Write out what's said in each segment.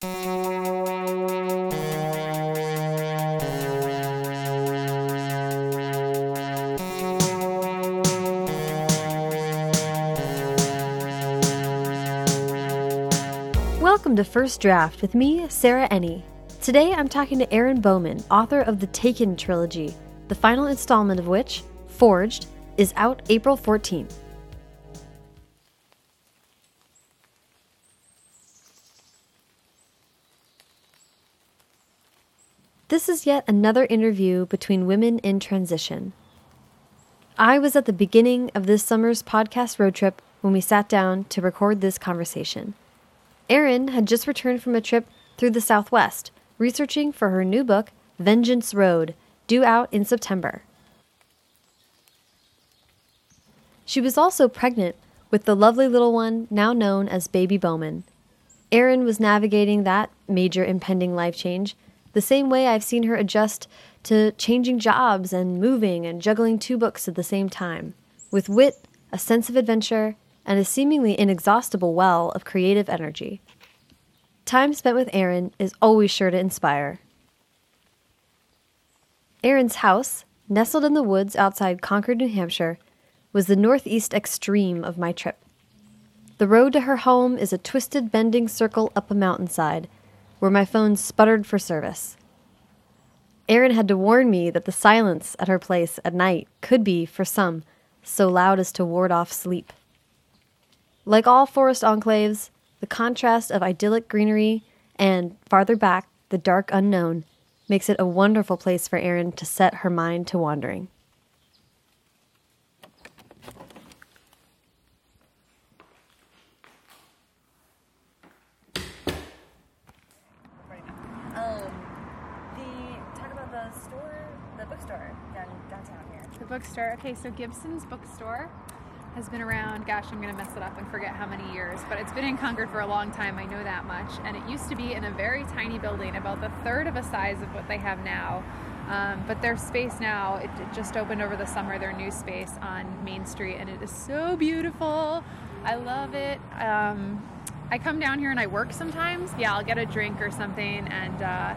Welcome to First Draft with me, Sarah Enni. Today I'm talking to Erin Bowman, author of the Taken trilogy, the final installment of which, Forged, is out April 14th. Yet another interview between women in transition. I was at the beginning of this summer's podcast road trip when we sat down to record this conversation. Erin had just returned from a trip through the Southwest, researching for her new book, Vengeance Road, due out in September. She was also pregnant with the lovely little one now known as Baby Bowman. Erin was navigating that major impending life change the same way I've seen her adjust to changing jobs and moving and juggling two books at the same time, with wit, a sense of adventure, and a seemingly inexhaustible well of creative energy. Time spent with Erin is always sure to inspire. Erin's house, nestled in the woods outside Concord, New Hampshire, was the northeast extreme of my trip. The road to her home is a twisted, bending circle up a mountainside, where my phone sputtered for service. Erin had to warn me that the silence at her place at night could be, for some, so loud as to ward off sleep. Like all forest enclaves, the contrast of idyllic greenery and, farther back, the dark unknown makes it a wonderful place for Erin to set her mind to wandering. Um, the talk about the store, the bookstore down downtown here. The bookstore. Okay, so Gibson's bookstore has been around, gosh, I'm going to mess it up and forget how many years, but it's been in Concord for a long time. I know that much. And it used to be in a very tiny building, about the third of a size of what they have now. Um, but their space now, it, it just opened over the summer, their new space on Main Street, and it is so beautiful. I love it. Um, I come down here and I work sometimes. Yeah, I'll get a drink or something, and uh,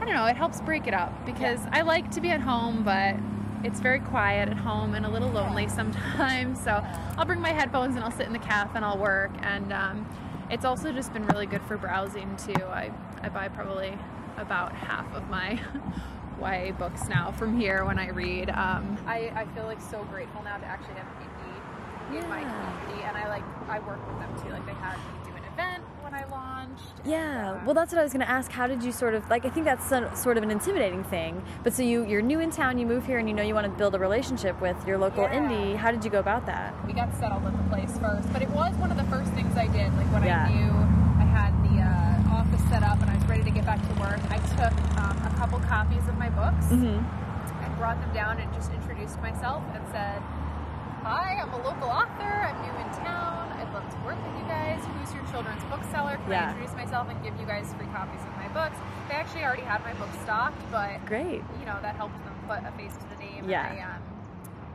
I don't know, it helps break it up because I like to be at home, but it's very quiet at home and a little lonely sometimes. So I'll bring my headphones and I'll sit in the cafe and I'll work. And um, it's also just been really good for browsing too. I, I buy probably about half of my YA books now from here when I read. Um, I, I feel like so grateful now to actually have indie in my community, and I like I work with them too. Like they had me do an event when Launched. and, Yeah, uh, well, that's what I was going to ask. How did you sort of like? I think that's so- sort of an intimidating thing. But so you you're new in town, you move here, and you know you want to build a relationship with your local Yeah. indie. How did you go about that? we got settled at the place first, but it was one of the first things I did. Like when Yeah. I knew I had the uh, office set up and I was ready to get back to work, I took um, a couple copies of my books Mm-hmm. and brought them down and just introduced myself and said, "Hi, I'm a local author. I'm new in town. I'd love to work with you guys. Who's your children's bookseller? Can Yeah. I introduce myself and give you guys free copies of my books?" They actually already had my book stocked, but Great. you know that helped them put a face to the name. Yeah. And they, um,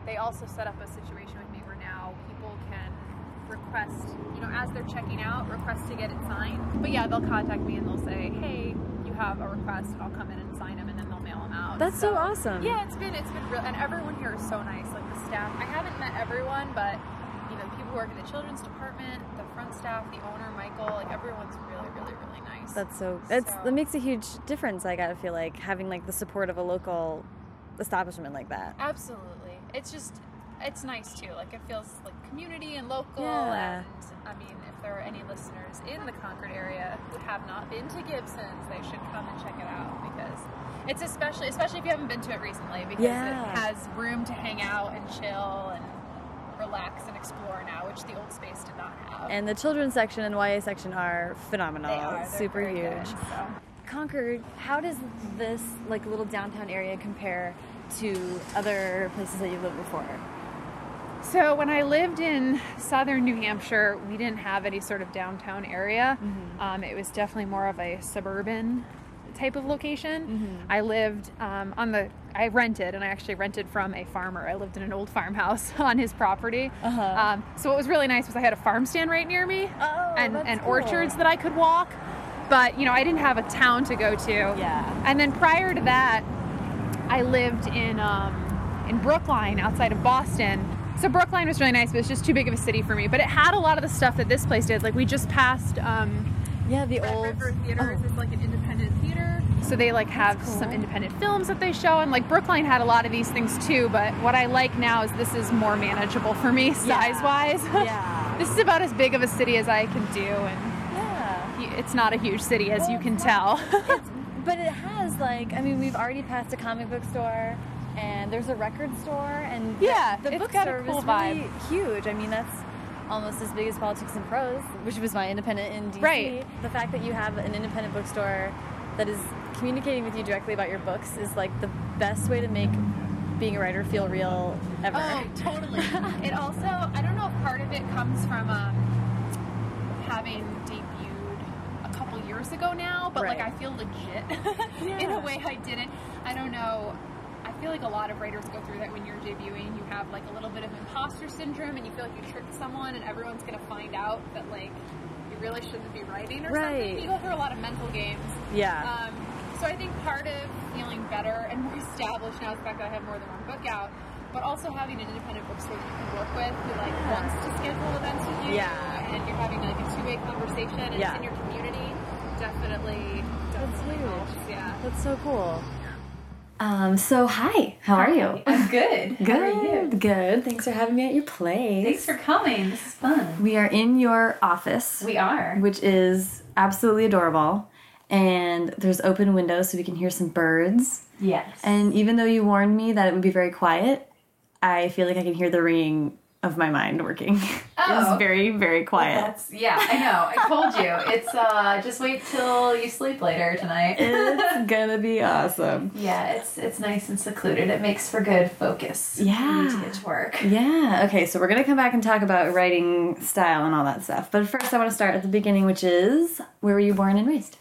they also set up a situation with me where now people can request, you know, as they're checking out, request to get it signed. But yeah, they'll contact me and they'll say, "Hey, you have a request," and I'll come in and sign them, and then they'll mail them out. That's so awesome. Yeah, it's been it's been real, and everyone here is so nice. Staff, I haven't met everyone, but you know, the people who work in the children's department, the front staff, the owner, Michael, like everyone's really, really, really nice. That's so. It's So- that makes a huge difference. I gotta feel like having like the support of a local establishment like that. Absolutely. It's just, it's nice too. Like it feels like community and local. Yeah. And I mean, if there are any listeners in the Concord area who have not been to Gibson's, they should come and check it out because it's especially, especially if you haven't been to it recently, because Yeah. it has room to hang out and chill and relax and explore now, which the old space did not have. And the children's section and YA section are phenomenal. they are They're super huge. good, so. Concord, how does this like little downtown area compare to other places that you've lived before? So when I lived in southern New Hampshire, we didn't have any sort of downtown area. Um, it was definitely more of a suburban type of location. I lived um, on the. I rented, and I actually rented from a farmer. I lived in an old farmhouse on his property. Uh-huh. Um, so what was really nice was I had a farm stand right near me, Oh, and and cool. orchards that I could walk. but you know, I didn't have a town to go to. Yeah. And then prior to that, I lived in um, in Brookline outside of Boston. So Brookline was really nice, but it's just too big of a city for me. But it had a lot of the stuff that this place did. Like we just passed um, Yeah, the Red old. River Theater. oh. It's like an independent theater. So they like have cool. some independent films that they show, and like Brookline had a lot of these things too. But what I like now is this is more manageable for me size wise. Yeah. this is about as big of a city as I can do, and Yeah. it's not a huge city as you can tell. But it has like I mean we've already passed a comic book store and there's a record store and the- Yeah, the, it's got a bookstore cool is really huge. I mean that's almost as big as Politics and Prose, which was my independent in DC. Right. The fact that you have an independent bookstore that is communicating with you directly about your books is like the best way to make being a writer feel real ever. Oh, totally. it also, I don't know if part of it comes from um, having debuted a couple years ago now, but like I feel legit in Yeah. a way I didn't. I don't know. I feel like a lot of writers go through that when you're debuting. You have like a little bit of imposter syndrome, and you feel like you tricked someone, and everyone's gonna find out that like you really shouldn't be writing or Right. something. You go through a lot of mental games. Yeah. Um, so I think part of feeling better and more established now is the fact that I have more than one book out, but also having an independent bookstore that you can work with who like Yeah. wants to schedule events with you, Yeah. and you're having like a two-way conversation, and Yeah. it's in your community. Definitely, definitely huge. helps. Yeah. That's so cool. Um, so hi, how are you? I'm good. Good, How are you? good. Thanks for having me at your place. Thanks for coming. This is fun. We are in your office, We are. which is absolutely adorable. And there's open windows so we can hear some birds. Yes. And even though you warned me that it would be very quiet, I feel like I can hear the ringing of my mind working. Oh. it's very, very quiet. That's yeah, I know. I told you. It's uh just wait till you sleep later tonight. it's gonna be awesome. yeah, it's it's nice and secluded. It makes for good focus. Yeah. To get to work. Yeah, okay, so we're gonna come back and talk about writing style and all that stuff. But first, I wanna start at the beginning, which is where were you born and raised?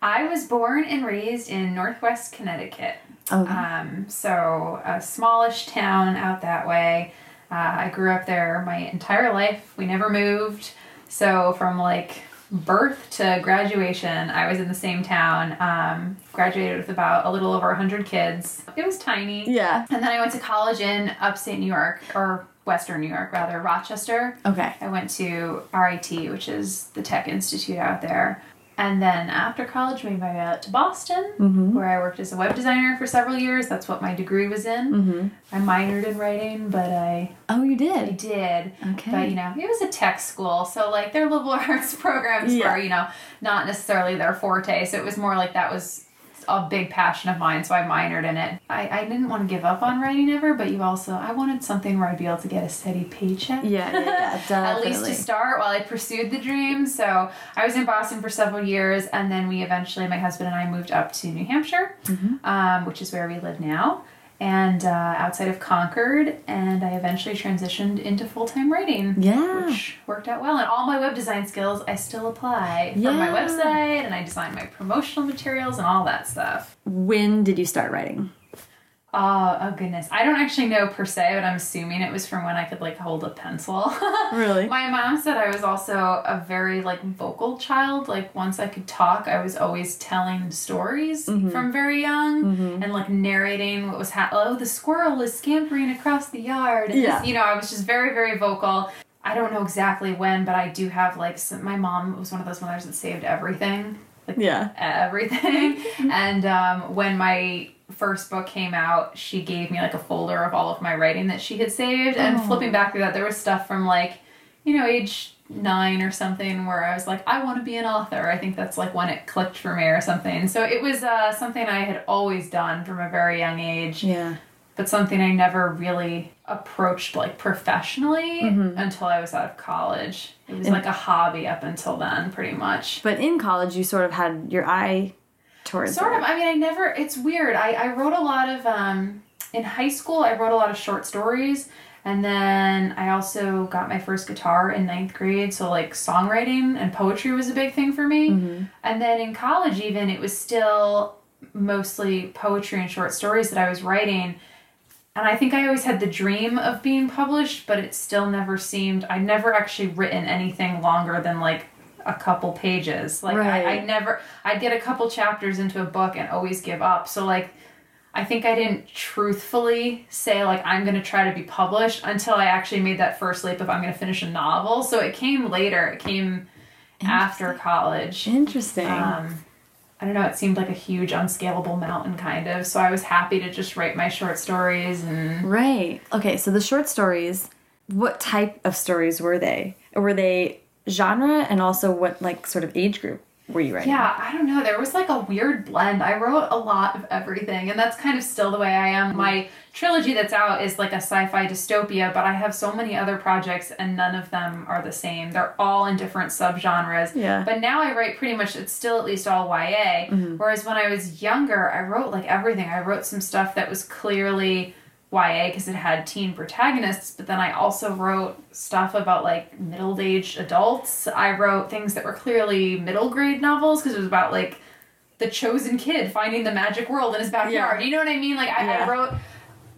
I was born and raised in Northwest Connecticut. Okay. Um, so a smallish town out that way. Uh, I grew up there my entire life. We never moved. So from like birth to graduation, I was in the same town. Um, graduated with about a little over 100 kids. It was tiny. yeah. And then I went to college in upstate New York, or Western New York rather, Rochester. Okay. I went to RIT, which is the tech institute out there. And then after college, moved my way out to Boston, Mm-hmm. where I worked as a web designer for several years. That's what my degree was in. Mm-hmm. I minored in writing, but I, Oh, you did, I did? did. Okay. But you know, it was a tech school, so like their liberal arts programs Yeah. were, you know, not necessarily their forte. So it was more like that was a big passion of mine, so I minored in it. I, I didn't want to give up on writing ever, but you also I wanted something where I'd be able to get a steady paycheck. Yeah, yeah, yeah, At least to start while I pursued the dream. So I was in Boston for several years, and then we eventually, my husband and I moved up to New Hampshire, Mm-hmm. um, which is where we live now, and uh, outside of Concord. And I eventually transitioned into full time writing. Yeah. Which worked out well. And all my web design skills I still apply for my website, and I design my promotional materials and all that stuff. When did you start writing? Oh, oh goodness. I don't actually know per se, but I'm assuming it was from when I could like hold a pencil. Really? My mom said I was also a very like vocal child. Like once I could talk, I was always telling stories Mm-hmm. from very young and like narrating what was happening. Oh, the squirrel is scampering across the yard. And Yeah. this, you know, I was just very, very vocal. I don't know exactly when, but I do have like some, my mom was one of those mothers that saved everything. Like Yeah. everything. and um, when my first book came out, she gave me like a folder of all of my writing that she had saved. And flipping back through that, there was stuff from like, you know, age nine or something where I was like, I want to be an author. I think that's like when it clicked for me or something. So it was uh, something I had always done from a very young age, Yeah. but something I never really approached like professionally until I was out of college. It was And- like a hobby up until then, pretty much. But in college, you sort of had your eye towards Sort it. of. I mean, I never. It's weird. I I wrote a lot of um in high school. I wrote a lot of short stories, and then I also got my first guitar in ninth grade. So like songwriting and poetry was a big thing for me. And then in college, even it was still mostly poetry and short stories that I was writing. And I think I always had the dream of being published, but it still never seemed. I'd never actually written anything longer than like a couple pages. Like Right. I, I never I'd get a couple chapters into a book and always give up. So like I think I didn't truthfully say like I'm gonna try to be published until I actually made that first leap of I'm gonna finish a novel. So it came later. It came after college. Interesting. Um, I don't know. It seemed like a huge, unscalable mountain, kind of. So I was happy to just write my short stories and right. Okay, so the short stories, what type of stories were they? Or were they genre and also what like sort of age group were you writing? Yeah, I don't know. There was like a weird blend. I wrote a lot of everything, and that's kind of still the way I am. My trilogy that's out is like a sci fi dystopia, but I have so many other projects, and none of them are the same. They're all in different subgenres. Yeah. But now I write pretty much, it's still at least all YA. Mm-hmm. Whereas when I was younger, I wrote like everything. I wrote some stuff that was clearly. YA because it had teen protagonists, but then I also wrote stuff about like middle aged adults. I wrote things that were clearly middle grade novels because it was about like the chosen kid finding the magic world in his backyard. You know what I mean? Like I, Yeah. I wrote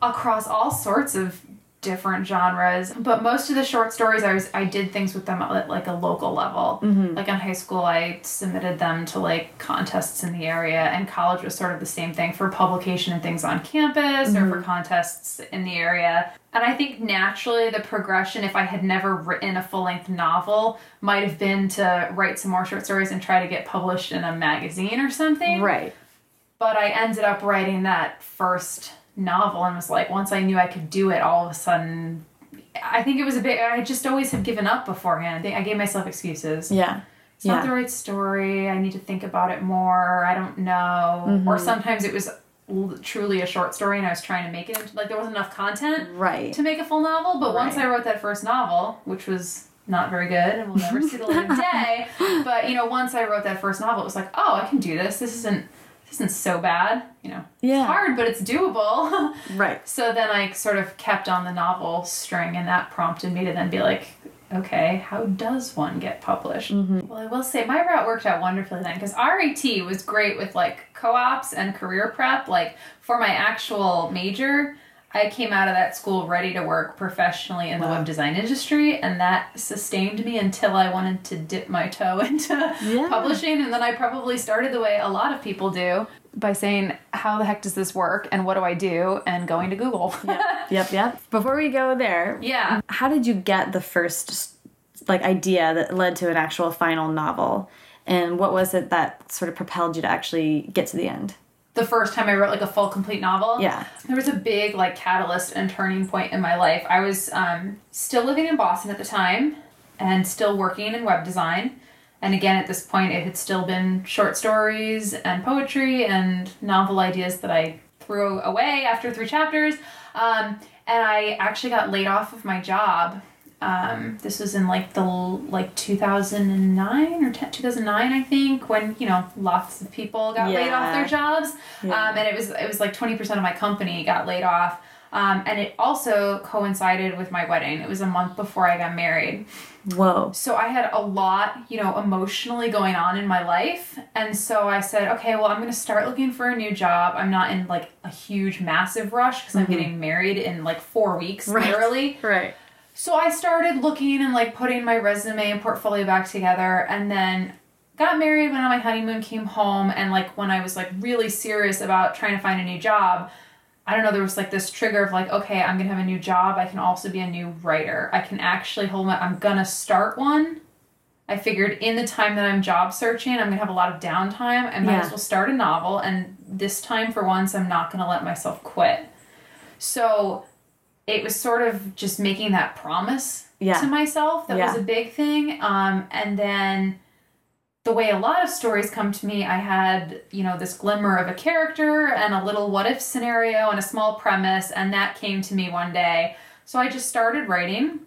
across all sorts of different genres, but most of the short stories I was I did things with them at like a local level. Mm-hmm. Like in high school, I submitted them to like contests in the area, and college was sort of the same thing for publication and things on campus or for mm-hmm. contests in the area. And I think naturally the progression, if I had never written a full length novel, might have been to write some more short stories and try to get published in a magazine or something Right. but I ended up writing that first novel and was like, once I knew I could do it, all of a sudden, I think it was a bit. I just always have given up beforehand. I think I gave myself excuses. Yeah. It's not the right story. I need to think about it more. I don't know. Mm-hmm. Or sometimes it was truly a short story and I was trying to make it into, like there wasn't enough content Right. to make a full novel. But once I wrote that first novel, which was not very good and we'll never see the light of day, but you know, once I wrote that first novel, it was like, oh, I can do this. This isn't this isn't so bad. You know, Yeah. it's hard, but it's doable. Right. so then I sort of kept on the novel string, and that prompted me to then be like. Okay, how does one get published? Mm-hmm. Well, I will say my route worked out wonderfully then because RIT was great with like co ops and career prep. Like for my actual major, I came out of that school ready to work professionally in the web design industry, and that sustained me until I wanted to dip my toe into Yeah. publishing. And then I probably started the way a lot of people do by saying, How the heck does this work? And what do I do? And going to Google. Yep, yep. Before we go there, yeah. how did you get the first like idea that led to an actual final novel? And what was it that sort of propelled you to actually get to the end? The first time I wrote like a full complete novel. Yeah. There was a big like catalyst and turning point in my life. I was um, still living in Boston at the time and still working in web design. And again, at this point, it had still been short stories and poetry and novel ideas that I threw away after three chapters. Um, and I actually got laid off of my job. Um, this was in like the like 2009 or 10, 2009, I think, when you know lots of people got laid off their jobs. Yeah. Um, and it was it was like 20% of my company got laid off. Um, and it also coincided with my wedding. It was a month before I got married. Whoa. So I had a lot, you know, emotionally going on in my life. And so I said, okay, well, I'm going to start looking for a new job. I'm not in like a huge, massive rush because I'm getting married in like four weeks, Right. literally. Right. So I started looking and like putting my resume and portfolio back together and then got married, went on my honeymoon, came home, and like when I was like really serious about trying to find a new job, I don't know, there was like this trigger of like, okay, I'm gonna have a new job. I can also be a new writer. I can actually hold my I'm gonna start one. I figured in the time that I'm job searching, I'm gonna have a lot of downtime. I might Yeah. as well start a novel and this time for once I'm not gonna let myself quit. So it was sort of just making that promise Yeah. to myself that was a big thing um, and then the way a lot of stories come to me i had you know this glimmer of a character and a little what if scenario and a small premise and that came to me one day so i just started writing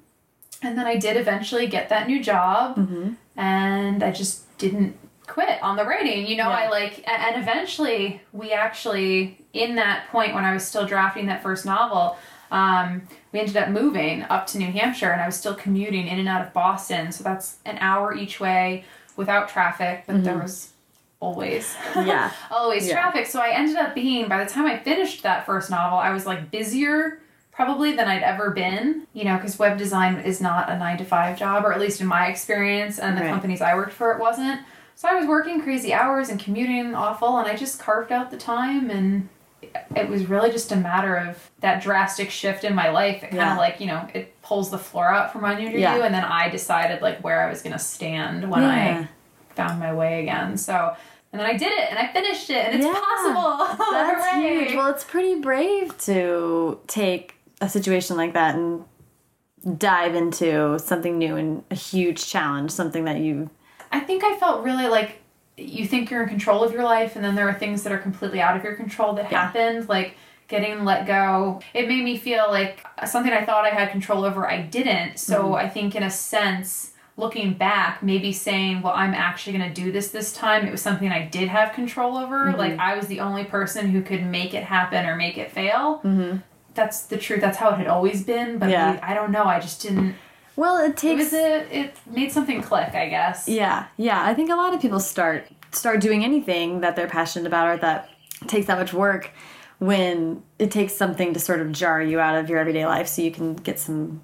and then i did eventually get that new job Mm-hmm. and i just didn't quit on the writing you know Yeah. i like and eventually we actually in that point when i was still drafting that first novel um, we ended up moving up to new hampshire and i was still commuting in and out of boston so that's an hour each way without traffic but there was always Yeah. always Yeah. traffic so i ended up being by the time i finished that first novel i was like busier probably than I'd ever been, you know, because web design is not a nine to five job, or at least in my experience, and the Right. companies I worked for, it wasn't. So I was working crazy hours and commuting awful, and I just carved out the time, and it was really just a matter of that drastic shift in my life. It kind Yeah. of like, you know, it pulls the floor out from under Yeah. you, and then I decided like where I was going to stand when Yeah. I found my way again. So, and then I did it, and I finished it, and it's possible. That's huge. Well, it's pretty brave to take a situation like that and dive into something new and a huge challenge, something that you I think I felt really like you think you're in control of your life, and then there are things that are completely out of your control that Yeah. happened, like getting let go. It made me feel like something I thought I had control over, I didn't. So Mm-hmm. I think, in a sense, looking back, maybe saying, Well, I'm actually going to do this this time, it was something I did have control over. Mm-hmm. Like I was the only person who could make it happen or make it fail. Mm-hmm. That's the truth. That's how it had always been. But Yeah. I, I don't know. I just didn't. Well, it It takes was a. It made something click. I guess. Yeah, yeah. I think a lot of people start start doing anything that they're passionate about or that takes that much work when it takes something to sort of jar you out of your everyday life so you can get some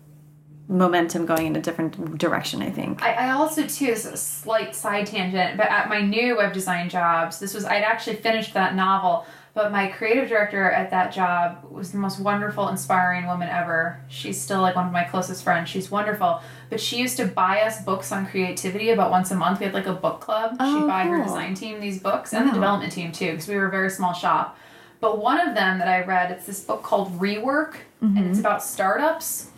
momentum going in a different direction, I think. I, I also too this is a slight side tangent, but at my new web design jobs, this was I'd actually finished that novel, but my creative director at that job was the most wonderful, inspiring woman ever. She's still like one of my closest friends. She's wonderful, but she used to buy us books on creativity about once a month. We had like a book club. Oh, She'd buy her design team these books and Wow. the development team too, because we were a very small shop. But one of them that I read, it's this book called Rework, and it's mm-hmm. about startups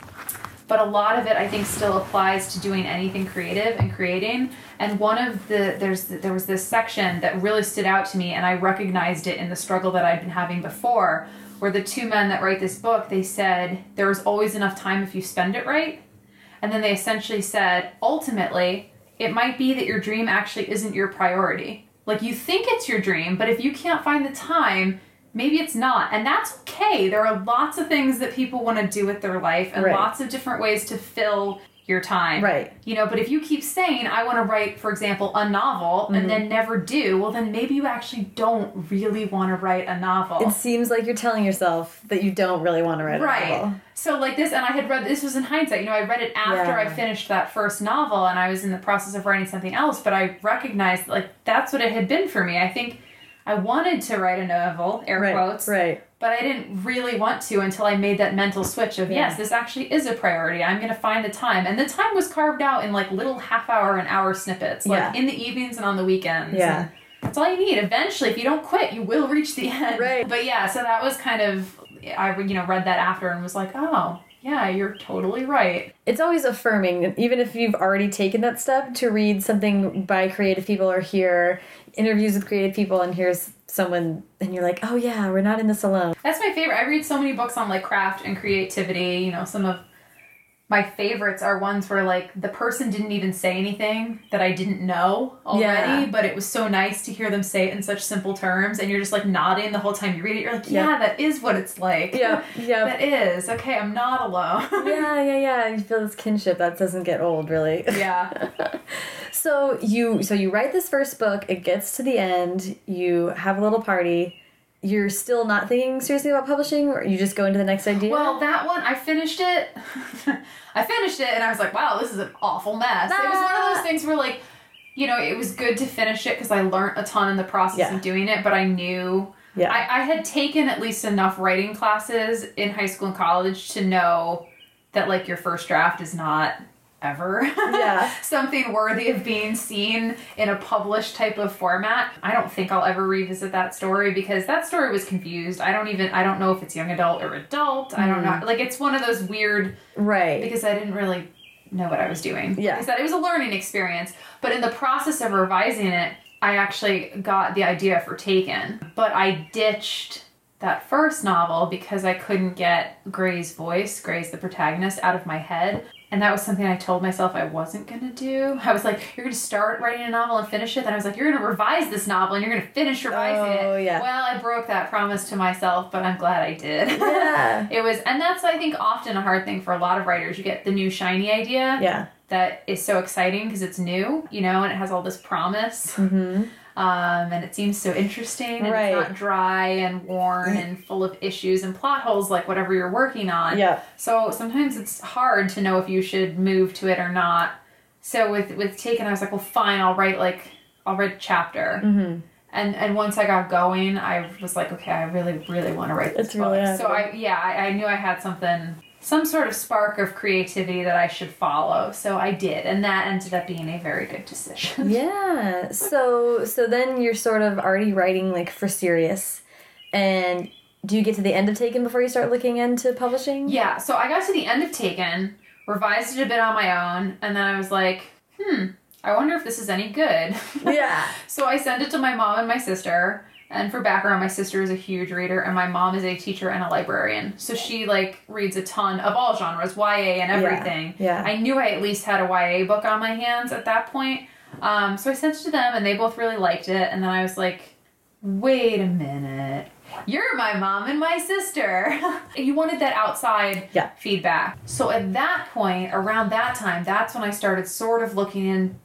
but a lot of it I think still applies to doing anything creative and creating. And one of the there's there was this section that really stood out to me, and I recognized it in the struggle that I'd been having before, where the two men that write this book they said there is always enough time if you spend it right, and then they essentially said ultimately it might be that your dream actually isn't your priority. Like you think it's your dream, but if you can't find the time, maybe it's not. And that's okay. There are lots of things that people want to do with their life and Right. lots of different ways to fill your time. Right. You know, but if you keep saying, I want to write, for example, a novel Mm-hmm. and then never do, well, then maybe you actually don't really want to write a novel. It seems like you're telling yourself that you don't really want to write a Right. novel. So like this, and I had read this was in hindsight. You know, I read it after Yeah. I finished that first novel, and I was in the process of writing something else. But I recognized like that's what it had been for me. I think I wanted to write a novel, air Right. quotes, Right. but I didn't really want to until I made that mental switch of Yeah. yes, this actually is a priority. I'm going to find the time, and the time was carved out in like little half hour and hour snippets, like Yeah. in the evenings and on the weekends. Yeah. And that's all you need. Eventually, if you don't quit, you will reach the end. Right. But yeah, so that was kind of I you know read that after and was like, oh yeah, you're totally right. It's always affirming, even if you've already taken that step to read something by creative people or hear interviews with creative people and here's someone and you're like, oh yeah, we're not in this alone. That's my favorite. I read so many books on like craft and creativity. You know, some of my favorites are ones where like the person didn't even say anything that I didn't know already, Yeah. but it was so nice to hear them say it in such simple terms, and you're just like nodding the whole time you read it. You're like, yeah, Yeah. that is what it's like. Yeah, yeah. that is okay. I'm not alone. yeah, yeah, yeah. You feel this kinship that doesn't get old, really. yeah. So you so you write this first book, it gets to the end, you have a little party. You're still not thinking seriously about publishing, or you just go into the next idea? Well, that one I finished it. I finished it, and I was like, "Wow, this is an awful mess." It was one of those ah. things where, like, you know, it was good to finish it because I learned a ton in the process Yeah. of doing it. But I knew Yeah. I, I had taken at least enough writing classes in high school and college to know that like your first draft is not ever Yeah. something worthy of being seen in a published type of format. I don't think I'll ever revisit that story because that story was confused. I don't even I don't know if it's young adult or adult. I don't Mm. know. Like it's one of those weird right. because I didn't really know what I was doing. Yeah. Like I said, it was a learning experience. But in the process of revising it, I actually got the idea for Taken. But I ditched that first novel because I couldn't get Gray's voice, Gray's the protagonist, out of my head. And that was something I told myself I wasn't gonna do. I was like, you're gonna start writing a novel and finish it. Then I was like, you're gonna revise this novel and you're gonna finish revising Oh, it. yeah. Well, I broke that promise to myself, but I'm glad I did. Yeah. It was, and that's I think often a hard thing for a lot of writers. You get the new shiny idea Yeah. that is so exciting because it's new, you know, and it has all this promise. Mm-hmm. Um, and it seems so interesting and Right. it's not dry and worn and full of issues and plot holes like whatever you're working on. Yeah. So sometimes it's hard to know if you should move to it or not. So with with Taken, I was like, well, fine, I'll write like I'll write a chapter. Mm-hmm. And and once I got going, I was like, okay, I really really want to write this It's really book. So I yeah, I, I knew I had something, some sort of spark of creativity that I should follow. So I did, and that ended up being a very good decision. Yeah. So so then you're sort of already writing like for serious, and do you get to the end of Taken before you start looking into publishing? Yeah, so I got to the end of Taken, revised it a bit on my own, and then I was like, hmm, I wonder if this is any good. Yeah. so I sent it to my mom and my sister. And for background, my sister is a huge reader, and my mom is a teacher and a librarian. So she like reads a ton of all genres, YA and everything. yeah. I knew I at least had a YA book on my hands at that point. Um, so I sent it to them, and they both really liked it. And then I was like, wait a minute. You're my mom and my sister. you wanted that outside Yeah. feedback. So at that point, around that time, that's when I started sort of looking into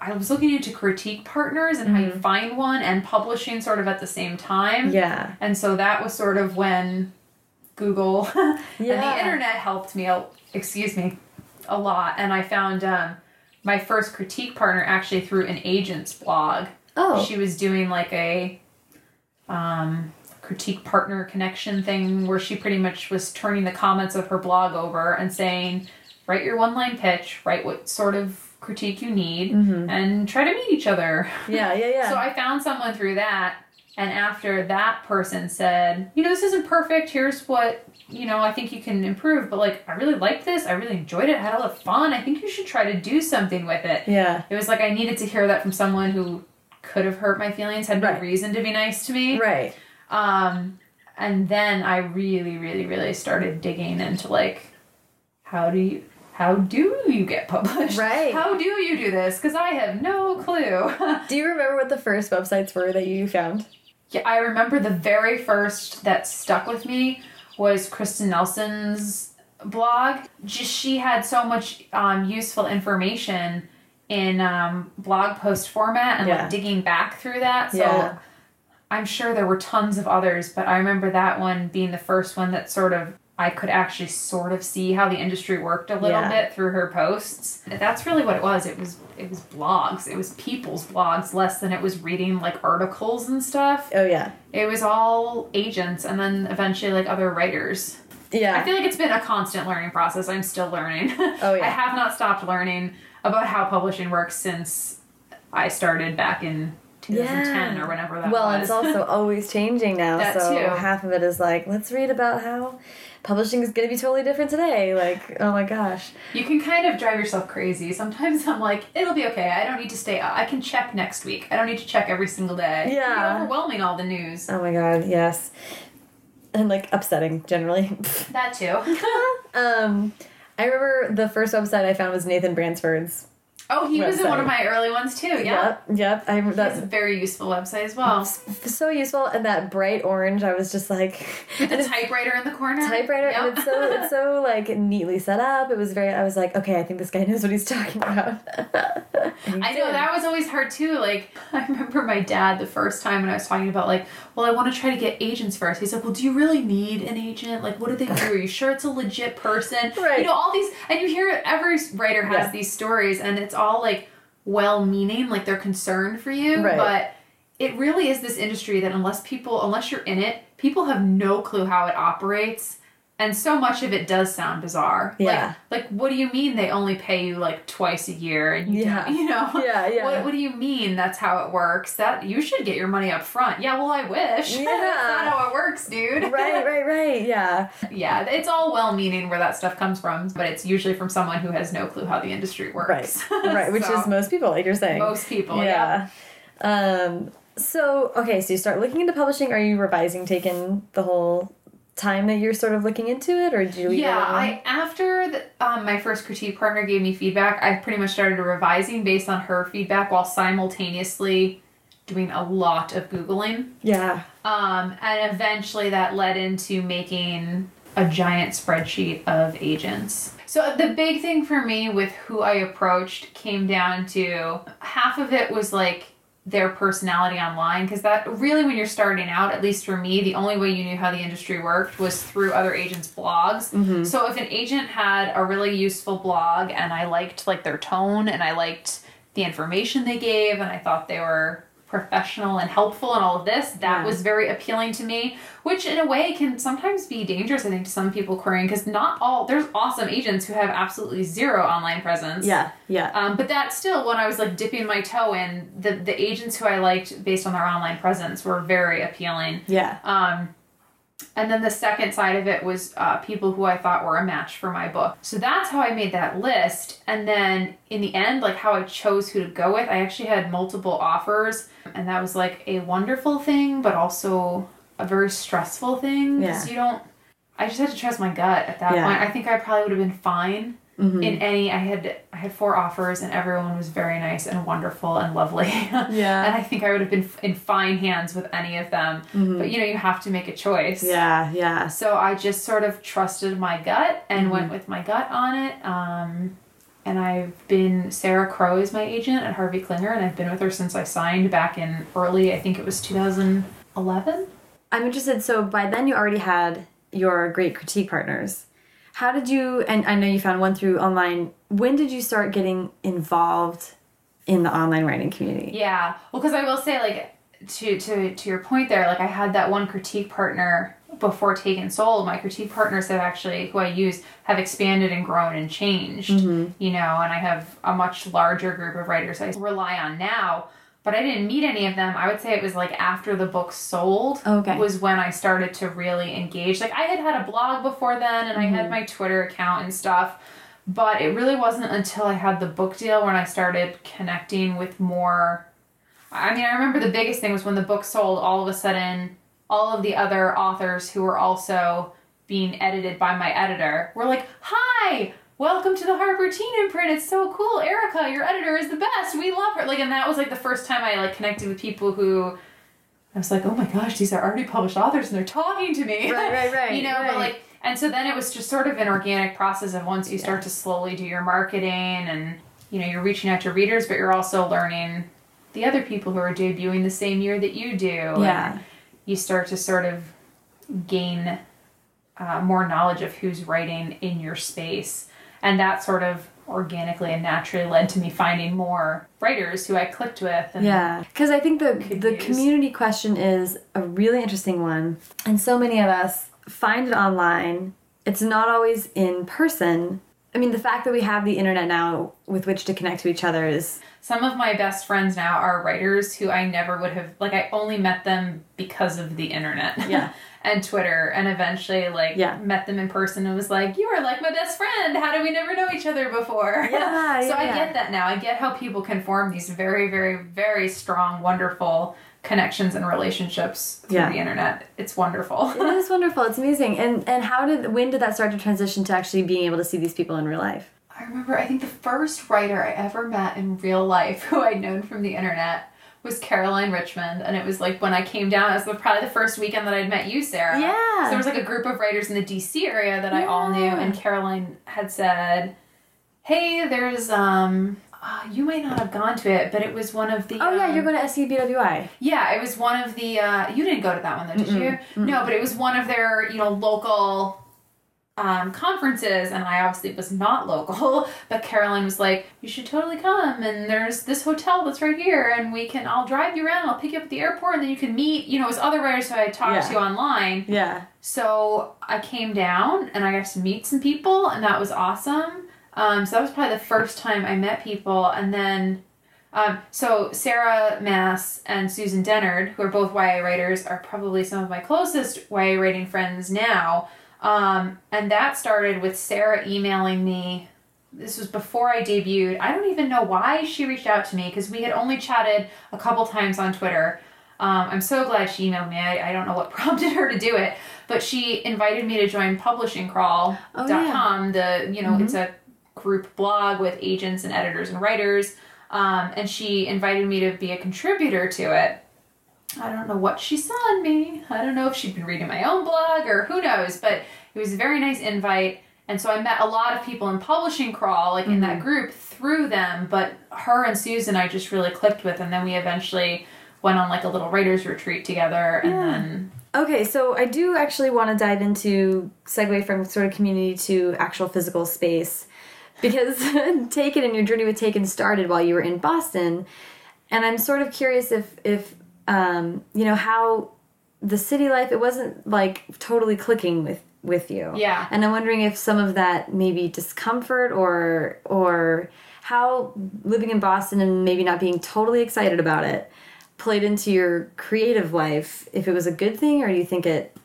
I was looking into critique partners and how you find one and publishing sort of at the same time. Yeah. And so that was sort of when Google and the internet helped me, a- excuse me, a lot. And I found um, my first critique partner actually through an agent's blog. Oh. She was doing like a um, critique partner connection thing where she pretty much was turning the comments of her blog over and saying, write your one line pitch, write what sort of critique you need, and try to meet each other. Yeah. Yeah. Yeah. So I found someone through that, and after that person said, you know, this isn't perfect. Here's what you know I think you can improve. But like, I really liked this. I really enjoyed it. I had a lot of fun. I think you should try to do something with it. yeah. It was like I needed to hear that from someone who could have hurt my feelings, had no Right. reason to be nice to me. Right. Um, and then I really, really, really started digging into like, how do you, how do you get published? Right. How do you do this? Because I have no clue. Do you remember what the first websites were that you found? yeah, I remember the very first that stuck with me was Kristin Nelson's blog. Just she had so much um, useful information in um, blog post format and Yeah. like digging back through that. So Yeah. I'm sure there were tons of others, but I remember that one being the first one that sort of I could actually sort of see how the industry worked a little Yeah. bit through her posts. That's really what it was. It was it was blogs. It was people's blogs less than it was reading like articles and stuff. Oh yeah. It was all agents and then eventually like other writers. Yeah. I feel like it's been a constant learning process. I'm still learning. Oh, yeah. I have not stopped learning about how publishing works since I started back in 2010 Yeah. or whenever that well, was. Well, it's also always changing now. So too. half of it is like, let's read about how publishing is going to be totally different today. Like, oh my gosh. You can kind of drive yourself crazy. Sometimes I'm like, it'll be okay. I don't need to stay. I can check next week. I don't need to check every single day. It can be Yeah. overwhelming all the news. Oh my god, yes. And like upsetting generally. That too. um, I remember the first website I found was Nathan Bransford's. Oh, he was in one of my early ones too. Yeah. Yep, yep. I That's a very useful website as well. So useful, and that bright orange. I was just like, With the typewriter in the corner. typewriter, and Yep. it's so it's so like neatly set up. It was very. I was like, okay, I think this guy knows what he's talking about. He I know that was always hard too. Like I remember my dad the first time when I was talking about like, well, I want to try to get agents first. He's like, well, do you really need an agent? Like, what do they do? Are you sure it's a legit person? Right. You know, all these, and you hear every writer has Yeah. these stories, and it's all like well-meaning, like they're concerned for you, Right. but. It really is this industry that unless people, unless you're in it, people have no clue how it operates, and so much of it does sound bizarre. Yeah. Like, like what do you mean they only pay you like twice a year? And you Yeah. you know, Yeah, yeah. What, what do you mean that's how it works? That you should get your money up front. Yeah, well, I wish. Yeah. that's not how it works, dude. right, right, right. Yeah. yeah, it's all well-meaning where that stuff comes from, but it's usually from someone who has no clue how the industry works. Right. Right. Which is most people, like you're saying. most people. Yeah. yeah. Um. So okay, so you start looking into publishing. Are you revising, taking the whole time that you're sort of looking into it, or do you? Yeah, I after the, um, my first critique partner gave me feedback, I pretty much started revising based on her feedback while simultaneously doing a lot of googling. Yeah. Um, and eventually that led into making a giant spreadsheet of agents. So the big thing for me with who I approached came down to half of it was like their personality online because that really when you're starting out at least for me the only way you knew how the industry worked was through other agents blogs Mm-hmm. so if an agent had a really useful blog and i liked like their tone and i liked the information they gave and i thought they were professional and helpful and all of this that Yeah. was very appealing to me which in a way can sometimes be dangerous i think to some people querying because not all there's awesome agents who have absolutely zero online presence Yeah, yeah. um, but that still, when I was like dipping my toe in, the the agents who I liked based on their online presence were very appealing. yeah. Um, and then the second side of it was uh, people who I thought were a match for my book. So that's how I made that list. And then in the end, like how I chose who to go with, I actually had multiple offers, and that was like a wonderful thing, but also a very stressful thing because Yeah. you don't. I just had to trust my gut at that Yeah. point. I think I probably would have been fine Mm-hmm. in any. I had I had four offers, and everyone was very nice and wonderful and lovely. Yeah. and I think I would have been in fine hands with any of them. But you know, you have to make a choice. Yeah, yeah. So I just sort of trusted my gut and Mm-hmm. went with my gut on it. Um, and I've been Sara Crowe is my agent at Harvey Klinger, and I've been with her since I signed back in early. I think it was 2011. I'm interested. So by then you already had your great critique partners. How did you? And I know you found one through online. When did you start getting involved in the online writing community? Yeah. Well, because I will say, like, to to to your point there, like I had that one critique partner before Taken Soul. My critique partners have actually, who I use, have expanded and grown and changed. Mm-hmm. You know, and I have a much larger group of writers I rely on now. But I didn't meet any of them. I would say it was like after the book sold Okay. was when I started to really engage. Like I had had a blog before then, and I had mm-hmm. my Twitter account and stuff. But it really wasn't until I had the book deal when I started connecting with more. I mean, I remember the biggest thing was when the book sold, all of a sudden, all of the other authors who were also being edited by my editor were like, Hi, welcome to the Harper Teen imprint. It's so cool. Erica, your editor is the best. We love her. Like, and that was like the first time I like connected with people who I was like, oh my gosh, these are already published authors and they're talking to me. Right, right, right, you know, right. but like, and so then it was just sort of an organic process of once you start to slowly do your marketing and, you know, you're reaching out to readers, but you're also learning the other people who are debuting the same year that you do. Yeah. And you start to sort of gain uh, more knowledge of who's writing in your space. And that sort of organically and naturally led to me finding more writers who I clicked with. And Yeah, because I think the the use. community question is a really interesting one, and so many of us find it online. It's not always in person. I mean, the fact that we have the internet now with which to connect to each other is Some of my best friends now are writers who I never would have like I only met them because of the internet. Yeah. and Twitter and eventually like Yeah. met them in person and was like, You are like my best friend. How did we never know each other before? Yeah, so yeah, I yeah. get that now. I get how people can form these very, very, very strong, wonderful connections and relationships through Yeah. the internet. It's wonderful. it is wonderful. It's amazing. And and how did when did that start to transition to actually being able to see these people in real life? I remember, I think the first writer I ever met in real life who I'd known from the internet was Caroline Richmond. And it was like when I came down, it was probably the first weekend that I'd met you, Sarah. Yeah. So there was like a group of writers in the DC area that I all knew. And Caroline had said, Hey, there's, um, uh, you might not have gone to it, but it was one of the. Oh yeah, um, you're going to SCBWI. yeah, it was one of the. Uh, you didn't go to that one though, did you? No, but it was one of their, you know, local um, conferences, and I obviously was not local. But Caroline was like, "You should totally come, and there's this hotel that's right here, and we can. I'll drive you around. I'll pick you up at the airport, and then you can meet. You know, it was other writers who I talked Yeah. to online. Yeah. So I came down, and I got to meet some people, and that was awesome. Um, so that was probably the first time I met people, and then um, so Sarah Maas and Susan Dennard, who are both YA writers, are probably some of my closest YA writing friends now. Um, and that started with Sarah emailing me. This was before I debuted. I don't even know why she reached out to me because we had only chatted a couple times on Twitter. Um, I'm so glad she emailed me. I, I don't know what prompted her to do it, but she invited me to join publishingcrawl.com. The you know it's a group blog with agents and editors and writers. Um, and she invited me to be a contributor to it. I don't know what she saw in me. I don't know if she'd been reading my own blog or who knows, but it was a very nice invite. And so I met a lot of people in publishing crawl, like in that group, through them. But her and Susan, I just really clicked with, and then we eventually went on like a little writers retreat together, and then Okay, so I do actually want to dive into segue from sort of community to actual physical space because Taken and your journey with Taken started while you were in Boston, and I'm sort of curious if if um, you know how the city life it wasn't like totally clicking with with you. Yeah. And I'm wondering if some of that maybe discomfort or or how living in Boston and maybe not being totally excited about it played into your creative life if it was a good thing or do you think it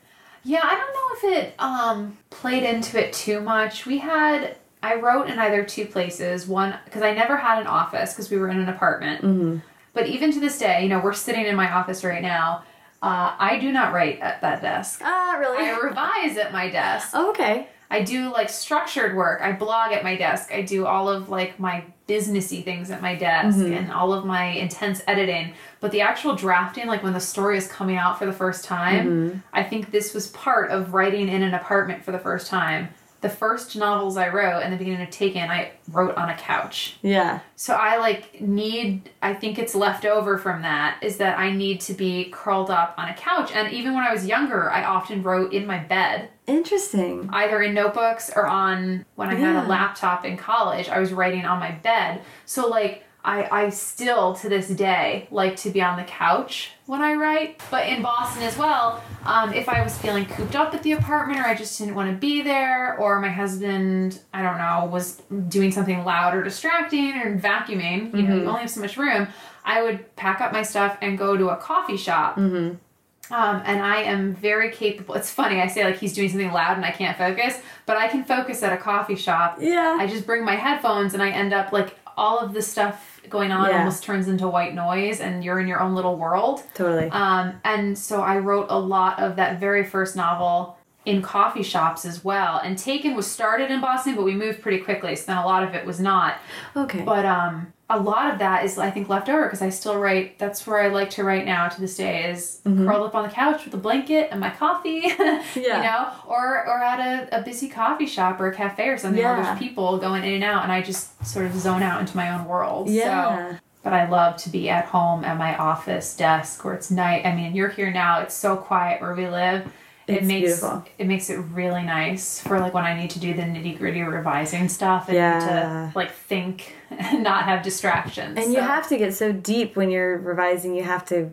Yeah, I don't know if it um played into it too much. We had I wrote in either two places. One because I never had an office because we were in an apartment. But even to this day, you know, we're sitting in my office right now. Uh, I do not write at that desk. ah really I revise at my desk. oh, okay I do like structured work. I blog at my desk. I do all of like my businessy things at my desk and all of my intense editing. But the actual drafting, like when the story is coming out for the first time, I think this was part of writing in an apartment for the first time. The first novels I wrote in the beginning of Taken, I wrote on a couch. yeah So I like need I think it's left over from that is that I need to be curled up on a couch. And even when I was younger, I often wrote in my bed interesting either in notebooks or on when I had a laptop in college, I was writing on my bed. So like I, I still to this day like to be on the couch when I write. But in Boston as well, um, if I was feeling cooped up at the apartment or I just didn't want to be there, or my husband, I don't know, was doing something loud or distracting or vacuuming, you know, you only have so much room, I would pack up my stuff and go to a coffee shop. Um, and I am very capable. It's funny, I say like he's doing something loud and I can't focus, but I can focus at a coffee shop. Yeah. I just bring my headphones and I end up like all of the stuff going on Yeah. almost turns into white noise and you're in your own little world. totally Um, and so I wrote a lot of that very first novel in coffee shops as well. And Taken was started in Boston, but we moved pretty quickly, so then a lot of it was not. okay But um, a lot of that is I think left over because I still write. That's where I like to write now to this day is mm-hmm. curled up on the couch with a blanket and my coffee. Yeah. You know, or or at a, a busy coffee shop or a cafe or something where Yeah. there's people going in and out, and I just sort of zone out into my own world. Yeah. So, but I love to be at home at my office desk where it's night. I mean, you're here now. It's so quiet where we live. It It's makes beautiful. it makes it really nice for like when I need to do the nitty gritty revising stuff and Yeah. to like think and not have distractions. and you have to get so deep when you're revising you have to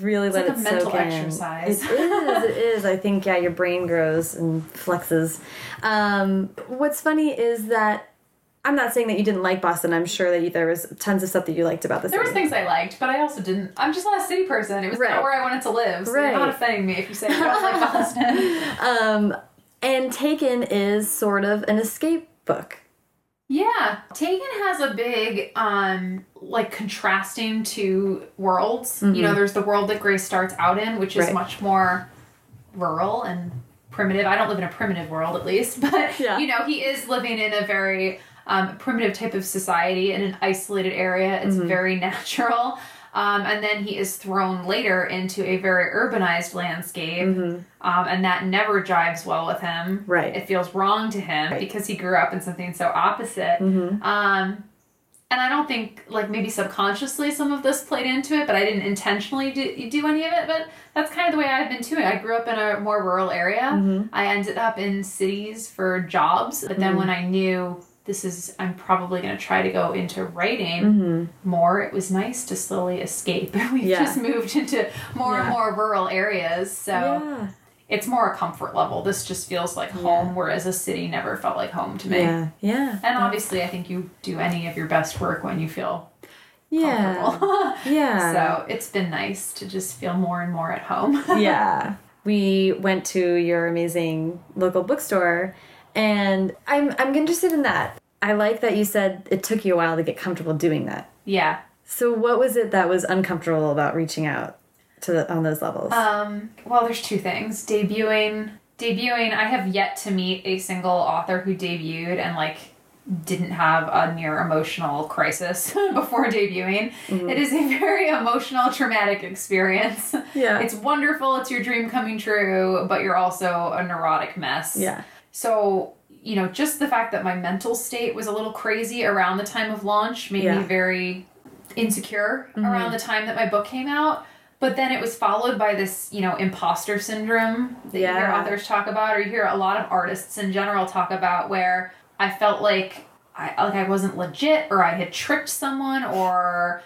really let like it a mental soak in. exercise. It is. It is. I think yeah, your brain grows and flexes. Um, what's funny is that I'm not saying that you didn't like Boston. I'm sure that you, there was tons of stuff that you liked about the There city. was things I liked, but I also didn't. I'm just not a city person. It was Right. not where I wanted to live. So Right. you're not offending me if you say I don't like Boston. um, and Taken is sort of an escape book. Yeah, Taken has a big um like contrasting two worlds. You know, there's the world that Grace starts out in, which is Right. much more rural and primitive. I don't live in a primitive world at least, but Yeah. you know, he is living in a very um, primitive type of society in an isolated area. It's very natural. Um, and then he is thrown later into a very urbanized landscape, um, and that never jives well with him. Right. It feels wrong to him because he grew up in something so opposite. Um, and I don't think, like, maybe subconsciously some of this played into it, but I didn't intentionally do, do any of it. But that's kind of the way I've been doing. I grew up in a more rural area. I ended up in cities for jobs, but then when I knew this is, I'm probably going to try to go into writing mm-hmm. more, it was nice to slowly escape. We've Yeah. just moved into more and more rural areas. So Yeah. it's more a comfort level. This just feels like home, whereas a city never felt like home to me. Yeah. Yeah. And obviously, I think you do any of your best work when you feel Yeah. Yeah. so it's been nice to just feel more and more at home. yeah. We went to your amazing local bookstore and I'm I'm interested in that. I like that you said it took you a while to get comfortable doing that. yeah. So what was it that was uncomfortable about reaching out to the, on those levels? Um, well, there's two things. Debuting, debuting. I have yet to meet a single author who debuted and like didn't have a near emotional crisis before debuting. It is a very emotional, traumatic experience. Yeah. It's wonderful. It's your dream coming true, but you're also a neurotic mess. yeah. So you know, just the fact that my mental state was a little crazy around the time of launch made Yeah. me very insecure mm-hmm. around the time that my book came out. But then it was followed by this, you know, imposter syndrome that you hear authors talk about, or you hear a lot of artists in general talk about, where I felt like I like I wasn't legit, or I had tricked someone, or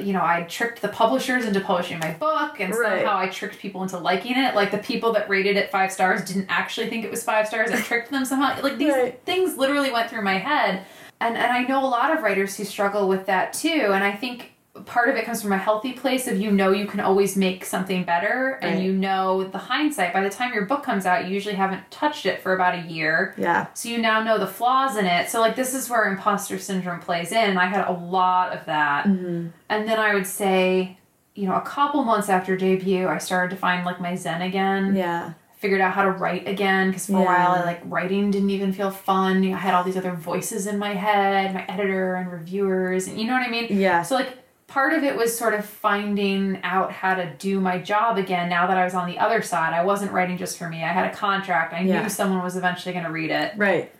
you know, I tricked the publishers into publishing my book, and Right. somehow I tricked people into liking it. Like the people that rated it five stars didn't actually think it was five stars. I tricked them somehow. Like these Right. things literally went through my head, and and I know a lot of writers who struggle with that too. And I think part of it comes from a healthy place of you know you can always make something better, and you know the hindsight. By the time your book comes out, you usually haven't touched it for about a year. Yeah. So you now know the flaws in it. So like this is where imposter syndrome plays in. I had a lot of that. Mm-hmm. And then I would say, you know, a couple months after debut, I started to find like my zen again. Yeah. Figured out how to write again because for a while I like writing didn't even feel fun. I had all these other voices in my head, my editor and reviewers, and you know what I mean. Yeah. So like part of it was sort of finding out how to do my job again now that I was on the other side. I wasn't writing just for me. I had a contract. I Yeah. knew someone was eventually going to read it Right.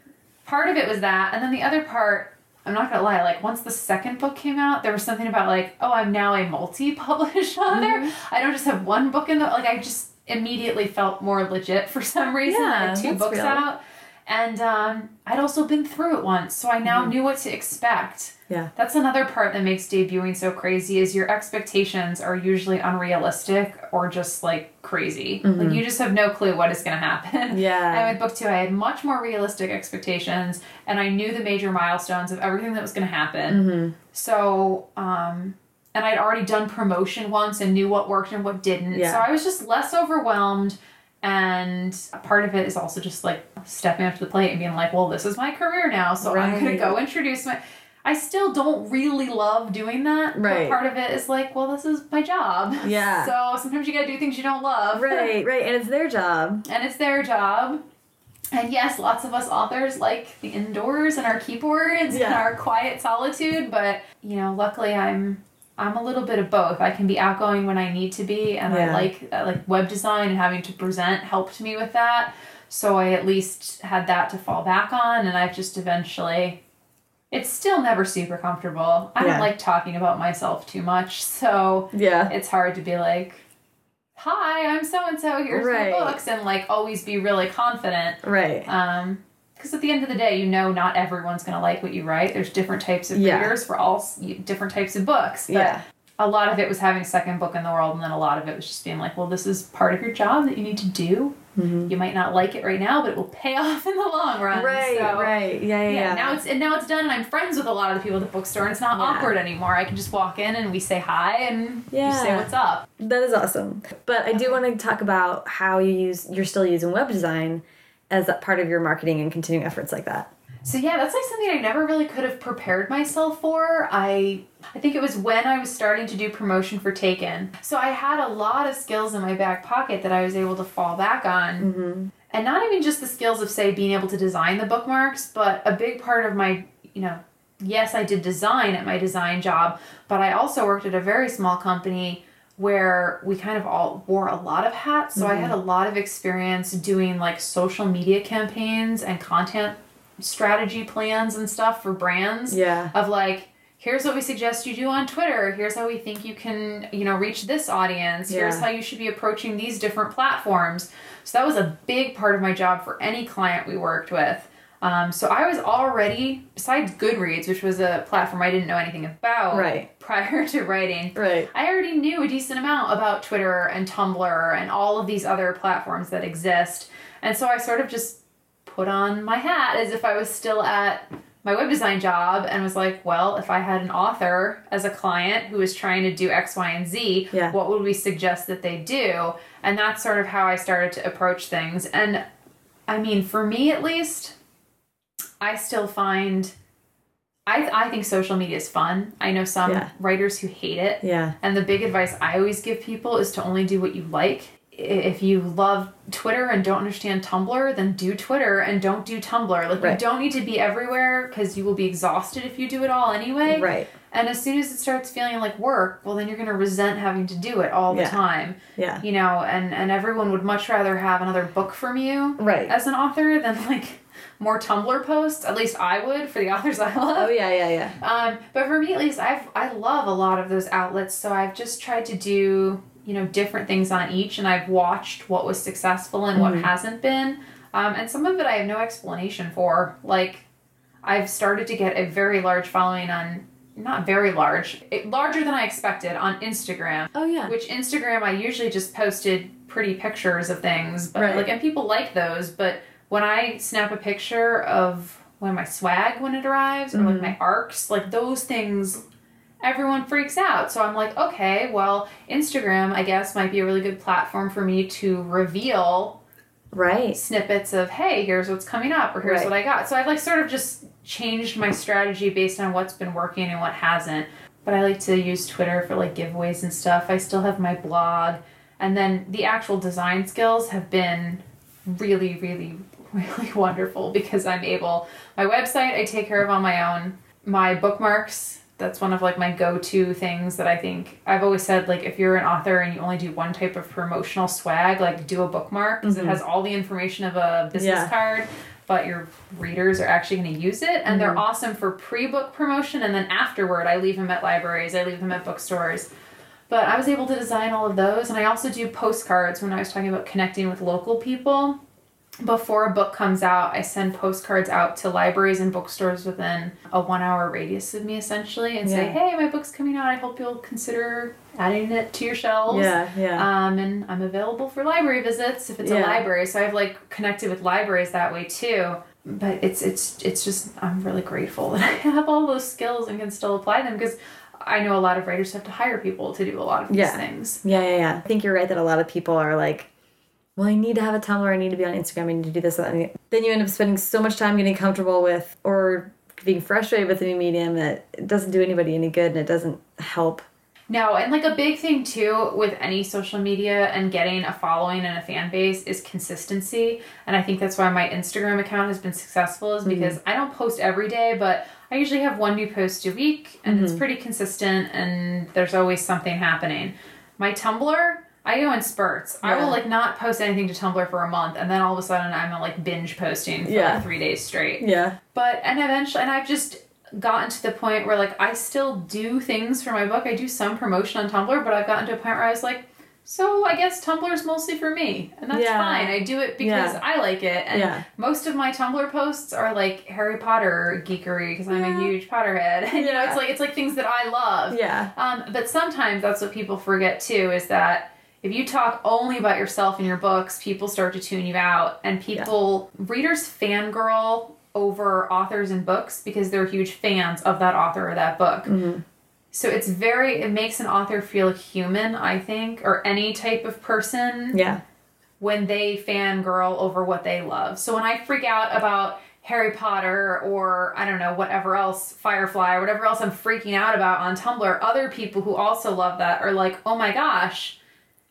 part of it was that and then the other part i'm not gonna lie like once the second book came out there was something about like oh i'm now a multi-published author Mm-hmm. i don't just have one book in the like i just immediately felt more legit for some reason i Yeah, had two books real. out and um, i'd also been through it once so i now knew what to expect. Yeah. that's another part that makes debuting so crazy is your expectations are usually unrealistic or just like crazy like you just have no clue what is going to happen Mm-hmm. Yeah. and with book two i had much more realistic expectations and i knew the major milestones of everything that was going to happen Mm-hmm. so um and i'd already done promotion once and knew what worked and what didn't Yeah. so i was just less overwhelmed and a part of it is also just like stepping up to the plate and being like well this is my career now so i'm going to go introduce my I still don't really love doing that. Right. But part of it is like, well, this is my job. Yeah. So sometimes you gotta do things you don't love. Right. Right. And it's their job. and it's their job. And yes, lots of us authors like the indoors and our keyboards and our quiet solitude, but you know, luckily I'm I'm a little bit of both. I can be outgoing when I need to be, and I like uh, like web design and having to present helped me with that. So I at least had that to fall back on, and I've just eventually. It's still never super comfortable. I Yeah. don't like talking about myself too much, so Yeah. it's hard to be like, "Hi, I'm so and so. Here's Right. my books," and like always be really confident. Right. Um, because at the end of the day, you know, not everyone's gonna like what you write. There's different types of Yeah. readers for all different types of books. But Yeah. a lot of it was having a second book in the world, and then a lot of it was just being like, "Well, this is part of your job that you need to do. Mm-hmm. You might not like it right now, but it will pay off in the long run." Right. So, right. Yeah. Yeah. yeah, yeah. now it's and now it's done, and I'm friends with a lot of the people at the bookstore, and it's not Yeah. awkward anymore. I can just walk in and we say hi, and you say what's up. That is awesome. But I do want to talk about how you use you're still using web design as that part of your marketing and continuing efforts like that. So yeah, that's like something I never really could have prepared myself for. I I think it was when I was starting to do promotion for Taken. So I had a lot of skills in my back pocket that I was able to fall back on. Mm-hmm. And not even just the skills of say being able to design the bookmarks, but a big part of my, you know, yes, I did design at my design job, but I also worked at a very small company where we kind of all wore a lot of hats. So I had mm-hmm. a lot of experience doing like social media campaigns and content strategy plans and stuff for brands Yeah. of like here's what we suggest you do on twitter here's how we think you can you know reach this audience here's Yeah. how you should be approaching these different platforms so that was a big part of my job for any client we worked with um, so i was already besides goodreads which was a platform i didn't know anything about Right. prior to writing Right. I already knew a decent amount about Twitter and Tumblr and all of these other platforms that exist. And so I sort of just put on my hat as if I was still at my web design job and was like, well, if I had an author as a client who was trying to do X, Y, and Z, Yeah. what would we suggest that they do? And that's sort of how I started to approach things. And I mean, for me at least, I still find. I, I think social media is fun. I know some Yeah. writers who hate it. Yeah. And the big advice I always give people is to only do what you like. If you love Twitter and don't understand Tumblr, then do Twitter and don't do Tumblr. Like Right. you don't need to be everywhere because you will be exhausted if you do it all anyway. Right. And as soon as it starts feeling like work, well then you're gonna resent having to do it all the Yeah. time. Yeah. You know, and and everyone would much rather have another book from you Right. as an author than like more Tumblr posts. At least I would for the authors I love. Oh yeah, yeah, yeah. Um, but for me at least, I've I love a lot of those outlets, so I've just tried to do you know different things on each, and I've watched what was successful and what hasn't been, um, and some of it I have no explanation for. Like, I've started to get a very large following on. Not very large, it, larger than I expected on Instagram. Oh, yeah. Which Instagram I usually just posted pretty pictures of things, but Right. like and people like those. But when I snap a picture of when my swag when it arrives or Mm-hmm. like my arcs, like those things everyone freaks out. So I'm like, okay, well, Instagram, I guess, might be a really good platform for me to reveal Right. snippets of, hey, here's what's coming up, or here's Right. what I got. So I've like sort of just changed my strategy based on what's been working and what hasn't. But I like to use Twitter for like giveaways and stuff. I still have my blog. And then the actual design skills have been really, really, really wonderful because I'm able. My website I take care of on my own. My bookmarks, that's one of like my go-to things that I think I've always said like if you're an author and you only do one type of promotional swag, like do a bookmark because it mm-hmm. has all the information of a business Yeah. card, but your readers are actually going to use it and they're mm-hmm. awesome for pre-book promotion and then afterward I leave them at libraries, I leave them at bookstores. But I was able to design all of those, and I also do postcards when I was talking about connecting with local people. Before a book comes out, I send postcards out to libraries and bookstores within a one hour radius of me, essentially, and say, hey, my book's coming out. I hope you'll consider adding it to your shelves. Yeah, yeah. Um, and I'm available for library visits if it's a library. So I've like connected with libraries that way too. But it's it's it's just I'm really grateful that I have all those skills and can still apply them because I know a lot of writers have to hire people to do a lot of these Yeah. things. Yeah, yeah, yeah. I think you're right that a lot of people are like, well, I need to have a Tumblr, I need to be on Instagram, I need to do this. that, Then you end up spending so much time getting comfortable with or being frustrated with a new medium that it doesn't do anybody any good and it doesn't help. No, and like a big thing too with any social media and getting a following and a fan base is consistency. And I think that's why my Instagram account has been successful is mm-hmm. because I don't post every day, but I usually have one new post a week and it's mm-hmm. pretty consistent and there's always something happening. My Tumblr, I go in spurts. I will like not post anything to Tumblr for a month and then all of a sudden I'm like binge posting for Yeah. like three days straight. Yeah. But and eventually, and I've just gotten to the point where like I still do things for my book. I do some promotion on Tumblr, but I've gotten to a point where I was like, so I guess Tumblr is mostly for me, and that's Yeah. fine. I do it because Yeah. I like it, and Yeah. most of my Tumblr posts are like Harry Potter geekery because I'm a huge Potterhead. And, you know, it's like it's like things that I love. Yeah. Um, but sometimes that's what people forget too is that if you talk only about yourself in your books, people start to tune you out, and people readers fangirl over authors and books because they're huge fans of that author or that book. Mm-hmm. So it's very it makes an author feel human, I think, or any type of person Yeah. when they fangirl over what they love. So when I freak out about Harry Potter or I don't know, whatever else, Firefly or whatever else I'm freaking out about on Tumblr, other people who also love that are like, oh my gosh.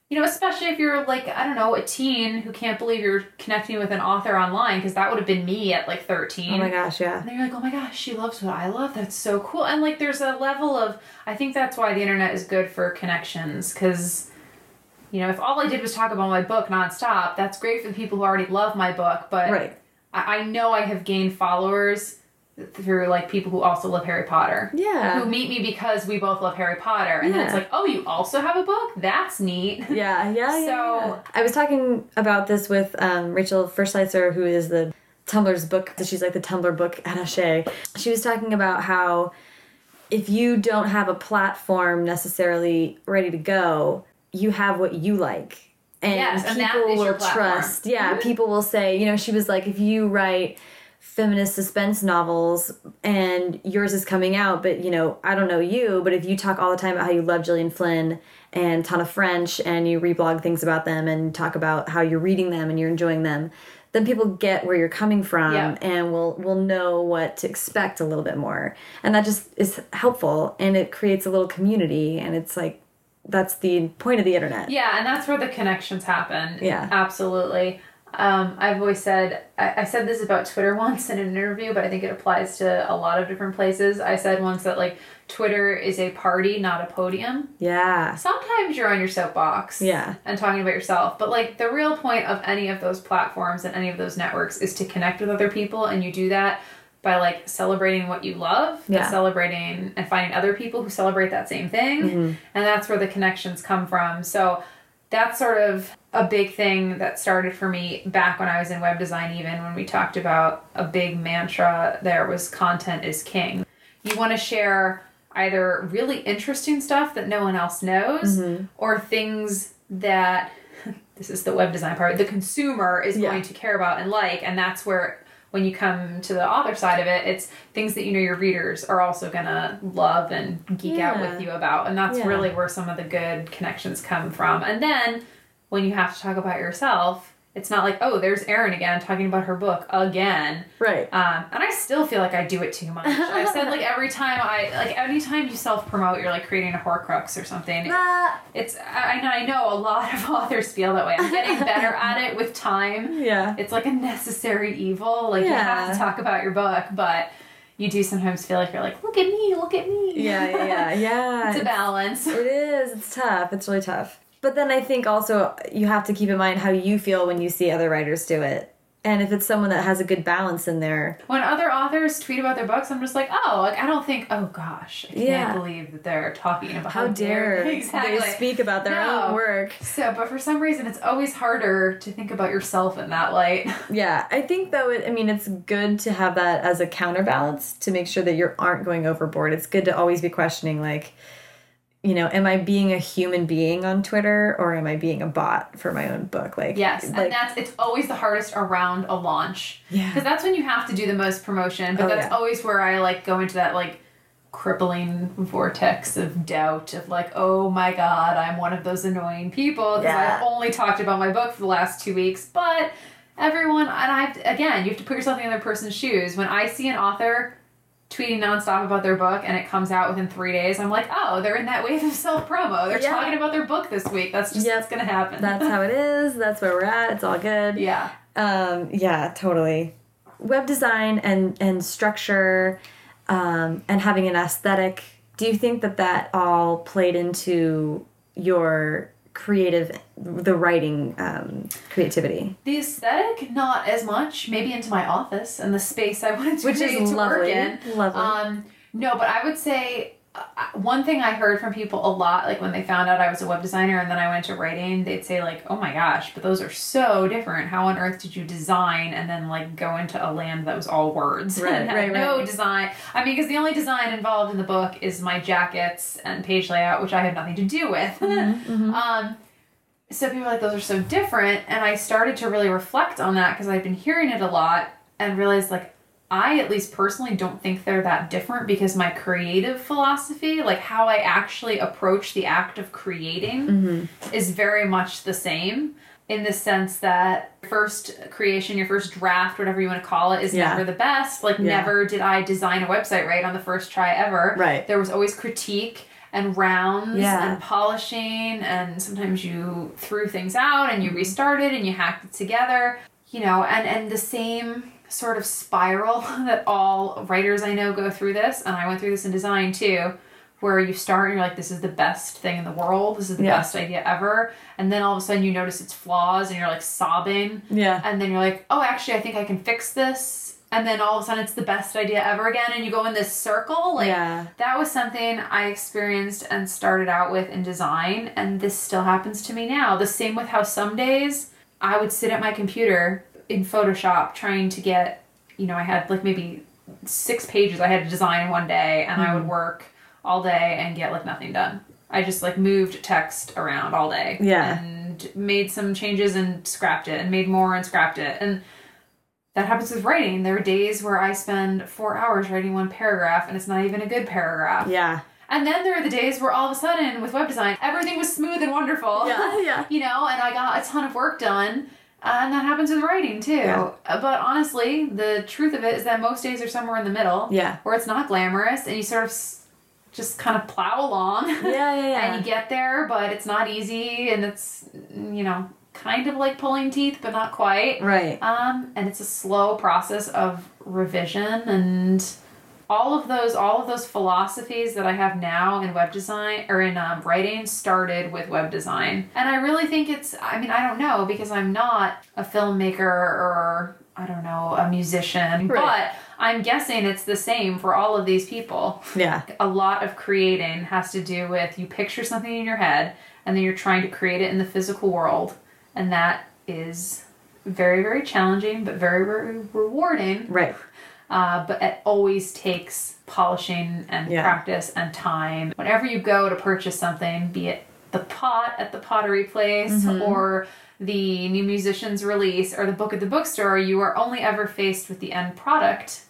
You know, especially if you're like, I don't know, a teen who can't believe you're connecting with an author online, because that would have been me at like 13. Oh my gosh, yeah. And then you're like, oh my gosh, she loves what I love. That's so cool. And like, there's a level of, I think that's why the internet is good for connections. Because, you know, if all I did was talk about my book nonstop, that's great for the people who already love my book. But Right. I, I know I have gained followers through like people who also love Harry Potter. Yeah. Who meet me because we both love Harry Potter. And then it's like, oh, you also have a book? That's neat. Yeah, yeah, yeah. So- yeah. I was talking about this with um, Rachel Fershleiser, who is the Tumblr's book. She's like the Tumblr book attaché. She was talking about how if you don't have a platform necessarily ready to go, you have what you like. And Yes, people your will trust. Yeah, people will say, you know, she was like, if you write feminist suspense novels and yours is coming out, but you know, I don't know you, but if you talk all the time about how you love Gillian Flynn and Tana French and you reblog things about them and talk about how you're reading them and you're enjoying them, then people get where you're coming from Yeah. and will will know what to expect a little bit more. And that just is helpful and it creates a little community and it's like that's the point of the internet. Yeah, and that's where the connections happen. Yeah. Absolutely. Um, I've always said, I, I said this about Twitter once in an interview, but I think it applies to a lot of different places. I said once that, like, Twitter is a party, not a podium. Yeah. Sometimes you're on your soapbox Yeah. and talking about yourself, but, like, the real point of any of those platforms and any of those networks is to connect with other people, and you do that by, like, celebrating what you love, and celebrating and finding other people who celebrate that same thing Mm-hmm. and that's where the connections come from. So that's sort of a big thing that started for me back when I was in web design, even when we talked about a big mantra there was content is king. You want to share either really interesting stuff that no one else knows Mm-hmm. or things that this is the web design part the consumer is Yeah. going to care about and like and that's where when you come to the author side of it it's things that you know your readers are also gonna love and geek out with you about and that's Yeah. really where some of the good connections come from and then when you have to talk about yourself it's not like oh there's Erin again talking about her book again Right. um, and I still feel like I do it too much. I've said like every time I like anytime you self promote, you're like creating a Horcrux or something. It's I, know I know a lot of authors feel that way. I'm getting better at it with time. yeah. It's like a necessary evil. Like you have to talk about your book, but you do sometimes feel like you're like, look at me, look at me. Yeah, yeah, yeah, yeah. it's a balance. It is. It's tough. It's really tough. But then I think also you have to keep in mind how you feel when you see other writers do it. And if it's someone that has a good balance in there. When other authors tweet about their books, I'm just like, oh, like I don't think, oh gosh, I can't Yeah. believe that they're talking about How dare exactly. they speak about their No. own work? So, but for some reason, it's always harder to think about yourself in that light. Yeah, I think though, it, I mean, it's good to have that as a counterbalance to make sure that you aren't going overboard. It's good to always be questioning, like, you know, am I being a human being on Twitter or am I being a bot for my own book? Like, Yes, like, and that's it's always the hardest around a launch. Yeah. because that's when you have to do the most promotion. But Oh, that's yeah. always where I like go into that like crippling vortex of doubt of like, oh my god, I'm one of those annoying people because Yeah. I've only talked about my book for the last two weeks, but. Everyone, and I have again, you have to put yourself in the other person's shoes. When I see an author tweeting nonstop about their book and it comes out within three days, I'm like, oh, they're in that wave of self promo. They're Yeah. talking about their book this week. That's just Yep. what's gonna happen. that's how it is. That's where we're at. It's all good. yeah. Um, yeah, totally. Web design and and structure, um, and having an aesthetic. Do you think that that all played into your creative, the writing um, creativity? The aesthetic, not as much. Maybe into my office and the space I wanted to Which is to work lovely. in. Lovely. Um, no, but I would say one thing I heard from people a lot, like when they found out I was a web designer and then I went to writing, they'd say like, "Oh my gosh, but those are so different. How on earth did you design and then like go into a land that was all words Right, and right, no right. design? I mean, because the only design involved in the book is my jackets and page layout, which I have nothing to do with. Mm-hmm, um, so people like, those are so different. And I started to really reflect on that because I've been hearing it a lot and realized, like, I at least personally don't think they're that different because my creative philosophy, like how I actually approach the act of creating, mm-hmm. is very much the same in the sense that first creation, your first draft, whatever you want to call it, is Yeah. never the best. Like, Yeah. never did I design a website right on the first try ever. Right. There was always critique and rounds Yeah. and polishing and sometimes you threw things out and you mm-hmm. restarted and you hacked it together you know and and the same sort of spiral that all writers i know go through this and i went through this in design too where you start and you're like this is the best thing in the world this is the Yeah. best idea ever and then all of a sudden you notice its flaws and you're like sobbing Yeah. and then you're like oh actually i think i can fix this and then all of a sudden it's the best idea ever again and you go in this circle like Yeah. that was something I experienced and started out with in design, and this still happens to me now. The same with how some days I would sit at my computer in Photoshop trying to get, you know, I had like maybe six pages I had to design one day, and I would hmm. work all day and get like nothing done. I just like moved text around all day. Yeah. And made some changes and scrapped it, and made more and scrapped it. And that happens with writing. There are days where I spend four hours writing one paragraph and it's not even a good paragraph. Yeah. And then there are the days where all of a sudden with web design, everything was smooth and wonderful. Yeah, yeah. you know, and I got a ton of work done. Uh, and that happens with writing too. Yeah. Uh, But honestly, the truth of it is that most days are somewhere in the middle. Yeah. Where it's not glamorous and you sort of s- just kind of plow along. Yeah, yeah, yeah. and you get there, but it's not easy, and it's you know kind of like pulling teeth, but not quite. Right. Um, and it's a slow process of revision and all of those all of those philosophies that I have now in web design or in um, writing started with web design, and I really think it's. I mean, I don't know because I'm not a filmmaker or I don't know a musician, Right. but I'm guessing it's the same for all of these people. Yeah. A lot of creating has to do with you picture something in your head and then you're trying to create it in the physical world, and that is very very challenging but very very rewarding Right. Uh, but it always takes polishing and Yeah. practice and time. Whenever you go to purchase something, be it the pot at the pottery place Mm-hmm. or the new musician's release or the book at the bookstore, you are only ever faced with the end product.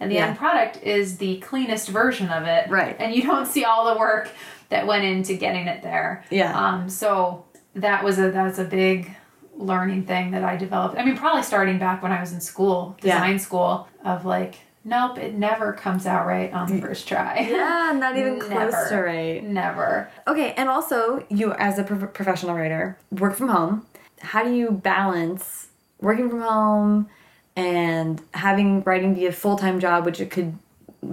And the Yeah. end product is the cleanest version of it. Right. And you don't see all the work that went into getting it there. Yeah. Um, so that was a that was a big learning thing that I developed. I mean, probably starting back when I was in school, Yeah. design school, of like, nope, it never comes out right on the mm. first try. Yeah, not even close Never. to right. Never. Okay, and also you as a pro- professional writer work from home. How do you balance working from home and having writing be a full time job, which it could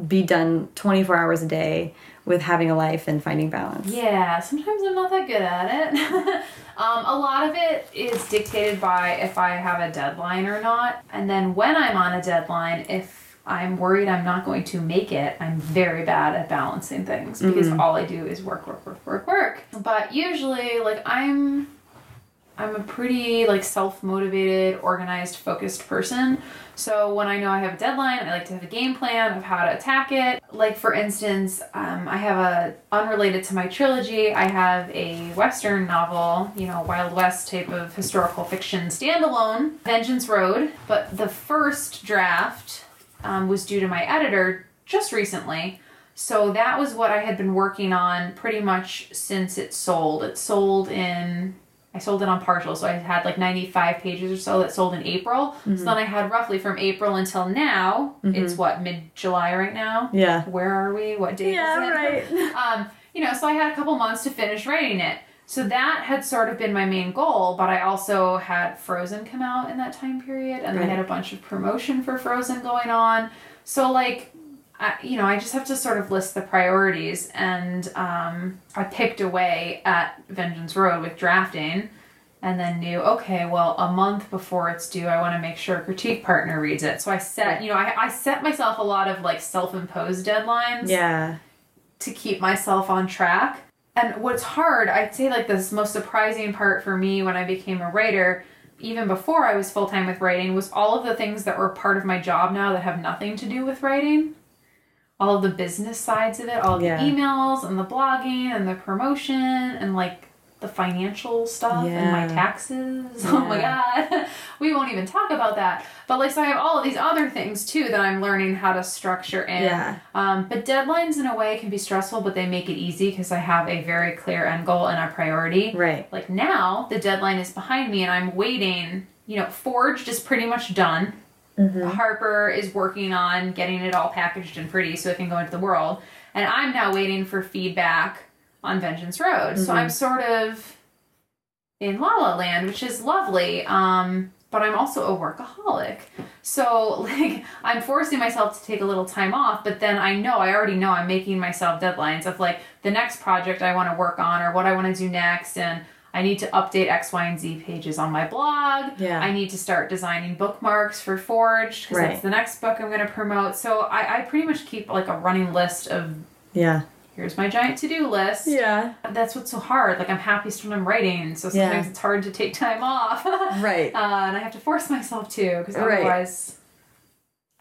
be done twenty four hours a day, with having a life and finding balance? Yeah, sometimes I'm not that good at it. um, a lot of it is dictated by if I have a deadline or not. And then when I'm on a deadline, if I'm worried I'm not going to make it, I'm very bad at balancing things because all I do is work, work, work, work, work. But usually, like, I'm. I'm a pretty like self-motivated, organized, focused person. So when I know I have a deadline, I like to have a game plan of how to attack it. Like for instance, um, I have a unrelated to my trilogy. I have a western novel, you know, Wild West type of historical fiction standalone, Vengeance Road. But the first draft um, was due to my editor just recently. So that was what I had been working on pretty much since it sold. It sold in I sold it on partial, so I had like 95 pages or so that sold in April. So then I had roughly from April until now, it's what, mid July right now? Yeah. Where are we? What day Yeah, is it? right. um, you know, so I had a couple months to finish writing it. So that had sort of been my main goal, but I also had Frozen come out in that time period, and I had a bunch of promotion for Frozen going on. So like, I, you know, I just have to sort of list the priorities, and um, I picked away at Vengeance Road with drafting, and then knew, okay, well, a month before it's due, I want to make sure a critique partner reads it. So I set, you know, I, I set myself a lot of like self-imposed deadlines Yeah. to keep myself on track. And what's hard, I'd say like this most surprising part for me when I became a writer, even before I was full time with writing, was all of the things that were part of my job now that have nothing to do with writing. All of the business sides of it, all Yeah. the emails and the blogging and the promotion and like the financial stuff and my Yeah. taxes. Oh my god. we won't even talk about that. But like so I have all of these other things too that I'm learning how to structure in. Yeah. Um, but deadlines in a way can be stressful, but they make it easy because I have a very clear end goal and a priority. Right. Like now, the deadline is behind me and I'm waiting. You know, Forged is pretty much done. Harper is working on getting it all packaged and pretty so it can go into the world. And I'm now waiting for feedback on Vengeance Road. So I'm sort of in La La Land, which is lovely. Um, but I'm also a workaholic. So like I'm forcing myself to take a little time off, but then I know I already know I'm making myself deadlines of like the next project I want to work on or what I want to do next and I need to update X, Y, and Z pages on my blog. Yeah. I need to start designing bookmarks for Forged because Right. that's the next book I'm going to promote. So I, I pretty much keep like a running list of Yeah. here's my giant to-do list. Yeah. That's what's so hard. Like I'm happiest when I'm writing, so Yeah. sometimes it's hard to take time off. Right. Uh, and I have to force myself to because Right. otherwise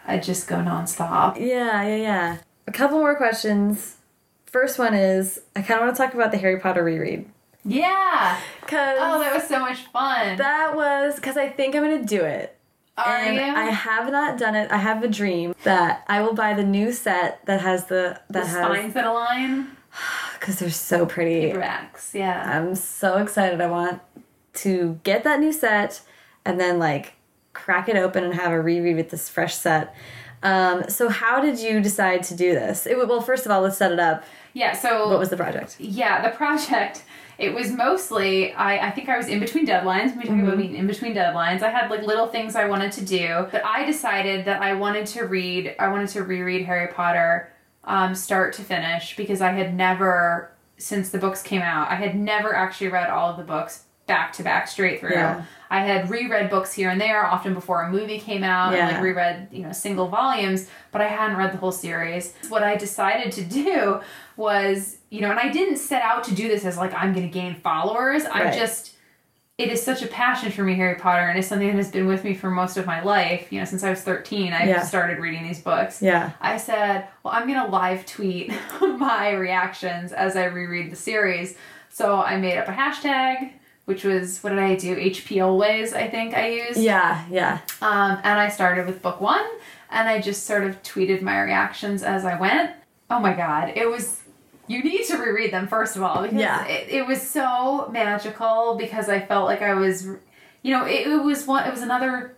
I just go nonstop. Yeah, yeah, yeah. A couple more questions. First one is I kind of want to talk about the Harry Potter reread. Yeah. Cause Oh, that was so much fun. that was because I think I'm gonna do it. Are and you? I have not done it. I have a dream that I will buy the new set that has the the that has spines that align. because they're so pretty. Paperbacks. Yeah. I'm so excited. I want to get that new set and then like crack it open and have a reread with this fresh set. Um, so how did you decide to do this? It, well, first of all, let's set it up. Yeah. So What was the project? Yeah, the project. It was mostly I, I think I was in between deadlines. We talk about being in between deadlines. I had like little things I wanted to do, but I decided that I wanted to read. I wanted to reread Harry Potter, um, start to finish, because I had never since the books came out. I had never actually read all of the books back to back straight through. Yeah. I had reread books here and there, often before a movie came out, and Yeah. like reread, you know, single volumes, but I hadn't read the whole series. What I decided to do was, you know, and I didn't set out to do this as like I'm going to gain followers. I Right. just it is such a passion for me, Harry Potter, and it's something that has been with me for most of my life. You know, since I was 13, I Yeah. started reading these books. Yeah. I said, well, I'm going to live tweet my reactions as I reread the series. So I made up a hashtag, which was, what did I do? HP Always, I think I used. Yeah, yeah. Um, and I started with book one, and I just sort of tweeted my reactions as I went. Oh my god, it was. You need to reread them first of all because Yeah. it, it was so magical because I felt like I was, you know, it, it was one. It was another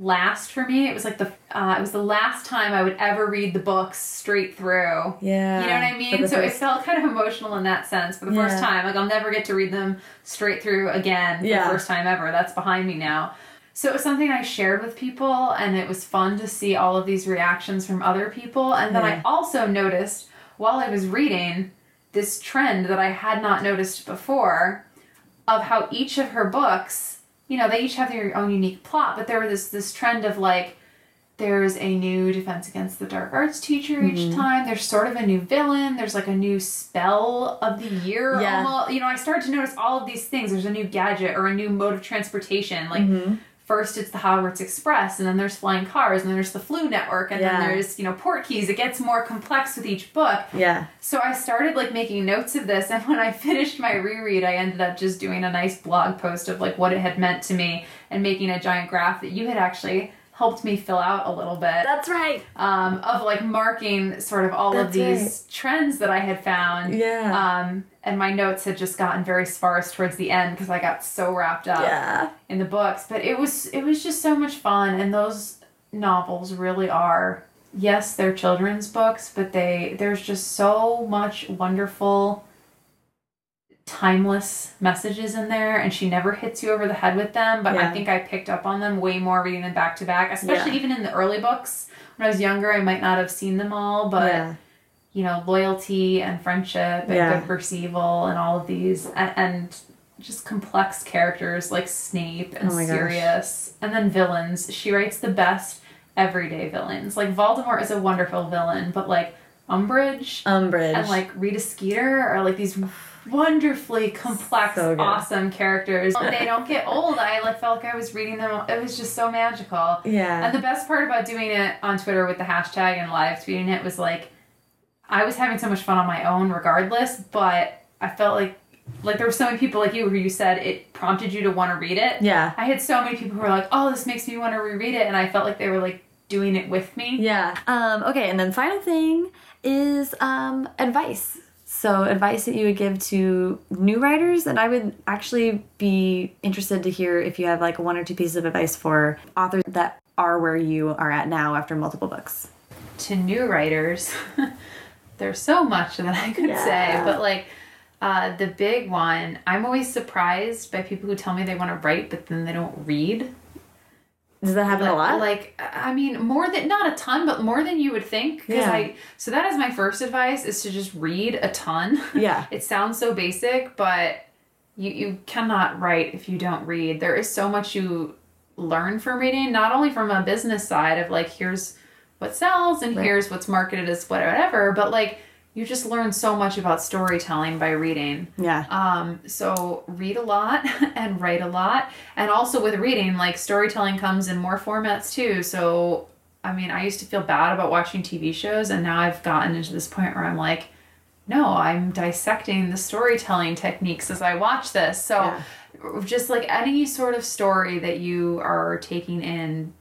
last for me. It was like the uh, it was the last time I would ever read the books straight through. Yeah. You know what I mean? So it felt kind of emotional in that sense for the Yeah. first time. Like I'll never get to read them straight through again Yeah. the first time ever. That's behind me now. So it was something I shared with people and it was fun to see all of these reactions from other people. And then Yeah. I also noticed while I was reading this trend that I had not noticed before of how each of her books, you know, they each have their own unique plot, but there was this this trend of like there's a new defense against the dark arts teacher Mm-hmm. each time. There's sort of a new villain. There's like a new spell of the year. Yeah. Almost. You know, I started to notice all of these things. There's a new gadget or a new mode of transportation. Like Mm-hmm. First it's the Hogwarts Express, and then there's flying cars, and then there's the Floo Network, and Yeah. then there's you know port keys. It gets more complex with each book. Yeah. So I started like making notes of this, and when I finished my reread, I ended up just doing a nice blog post of like what it had meant to me, and making a giant graph that you had actually helped me fill out a little bit That's right. um, of like marking sort of all of That's these trends that I had found. Yeah. Um, and my notes had just gotten very sparse towards the end because I got so wrapped up Yeah. in the books. But it was it was just so much fun, and those novels really are. Yes, they're children's books, but they there's just so much wonderful timeless messages in there and she never hits you over the head with them but Yeah. i think i picked up on them way more reading them back to back especially Yeah. even in the early books when i was younger i might not have seen them all but. You know loyalty and friendship and Yeah. good versus evil and all of these and, and just complex characters like snape and Oh my gosh. sirius and then villains she writes the best everyday villains like voldemort is a wonderful villain but like umbridge Umbridge. and like Rita Skeeter are like these wonderfully complex, So awesome characters. they don't get old. I like felt like I was reading them. It was just so magical. yeah. And the best part about doing it on Twitter with the hashtag and live tweeting it was like I was having so much fun on my own regardless, but I felt like like there were so many people like you who you said it prompted you to want to read it. yeah. I had so many people who were like, "Oh, this makes me want to reread it," and I felt like they were like doing it with me. Yeah. Um, okay, and then final thing is um, advice. So advice that you would give to new writers, and I would actually be interested to hear if you have like one or two pieces of advice for authors that are where you are at now after multiple books. to new writers, there's so much that I could Yeah. say, but like uh, the big one, I'm always surprised by people who tell me they want to write, but then they don't read. Does that happen like, a lot? Like, I mean, more than not a ton, but more than you would think. Yeah. I so that is my first advice: is to just read a ton. Yeah. it sounds so basic, but you you cannot write if you don't read. There is so much you learn from reading, not only from a business side of like here's what sells and Right. here's what's marketed as whatever, but like you just learn so much about storytelling by reading. yeah. Um, so read a lot and write a lot. And also with reading, like storytelling comes in more formats too. So I mean, I used to feel bad about watching TV shows and now I've gotten into this point where I'm like, no, I'm dissecting the storytelling techniques as I watch this. So just like any sort of story that you are taking in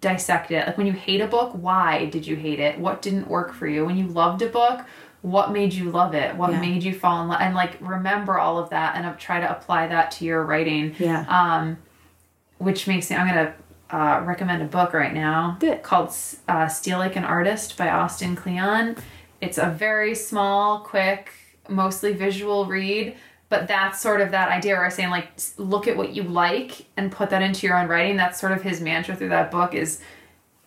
dissect it. Like when you hate a book, why did you hate it? What didn't work for you? When you loved a book, what made you love it? What Yeah. made you fall in love? And like remember all of that and uh, try to apply that to your writing. Yeah. Um, which makes me, I'm gonna uh, recommend a book right now called uh, Steal Like an Artist by Austin Kleon. It's a very small, quick, mostly visual read, but that's sort of that idea where I was saying, like, look at what you like and put that into your own writing. That's sort of his mantra through that book is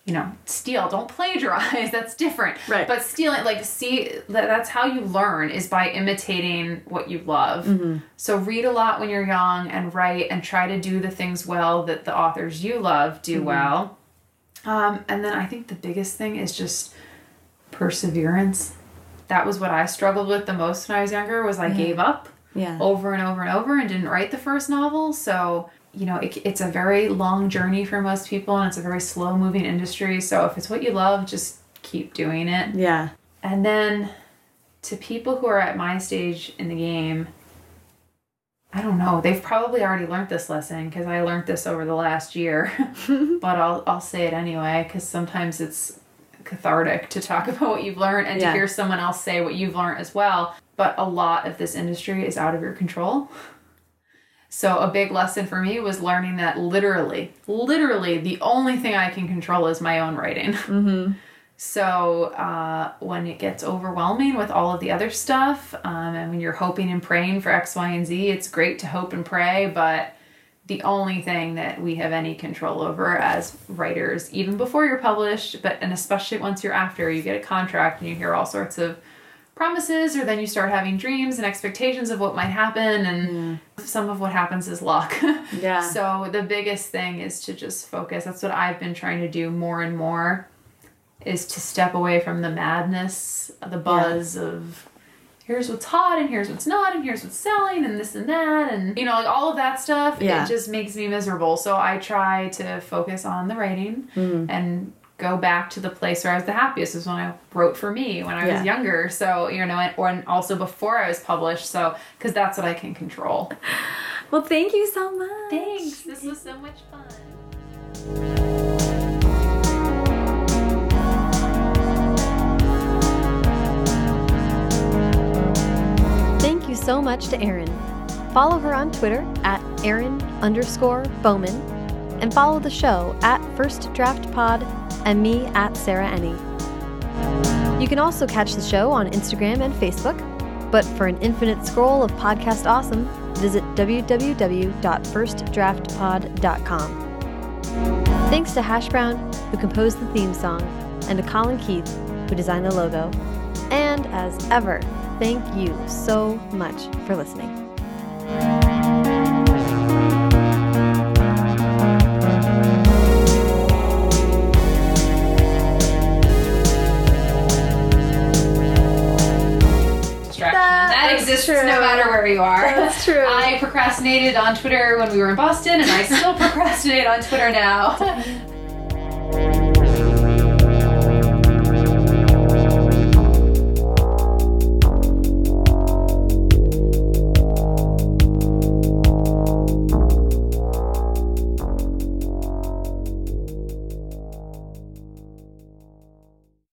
you know, steal. Don't plagiarize. That's different. Right. But stealing, like, see, that, that's how you learn is by imitating what you love. Mm-hmm. So read a lot when you're young and write and try to do the things well that the authors you love do Mm-hmm. well. Um, and then I think the biggest thing is just perseverance. That was what I struggled with the most when I was younger. Was I gave up Yeah. over and over and over and didn't write the first novel. So, you know, it, it's a very long journey for most people and it's a very slow moving industry. So, if it's what you love, just keep doing it. Yeah. And then to people who are at my stage in the game, I don't know, they've probably already learned this lesson because I learned this over the last year. but I'll, I'll say it anyway because sometimes it's cathartic to talk about what you've learned and Yeah. to hear someone else say what you've learned as well. But a lot of this industry is out of your control. So a big lesson for me was learning that literally, literally, the only thing I can control is my own writing. Mm-hmm. So uh, when it gets overwhelming with all of the other stuff, um, and when you're hoping and praying for X, Y, and Z, it's great to hope and pray, but the only thing that we have any control over as writers, even before you're published, but and especially once you're after, you get a contract and you hear all sorts of promises, or then you start having dreams and expectations of what might happen, and some of what happens is luck. Yeah. So the biggest thing is to just focus. That's what I've been trying to do more and more is to step away from the madness, the buzz of here's what's hot and here's what's not and here's what's selling and this and that and you know like all of that stuff Yeah. it just makes me miserable so i try to focus on the writing Mm-hmm. and go back to the place where i was the happiest is when i wrote for me when i was Yeah. younger so you know and, or and also before i was published so because that's what i can control Well, thank you so much. thanks this was so much fun Thank you so much to Erin. Follow her on Twitter at Erin underscore Bowman and follow the show at First Draft Pod and me at Sarah Enni. You can also catch the show on Instagram and Facebook, but for an infinite scroll of podcast awesome, visit www.firstdraftpod.com. Thanks to Hash Brown, who composed the theme song, and to Colin Keith, who designed the logo. And as ever, thank you so much for listening. Exists true. no matter where you are. That's true. I procrastinated on Twitter when we were in Boston, and I still procrastinate on Twitter now.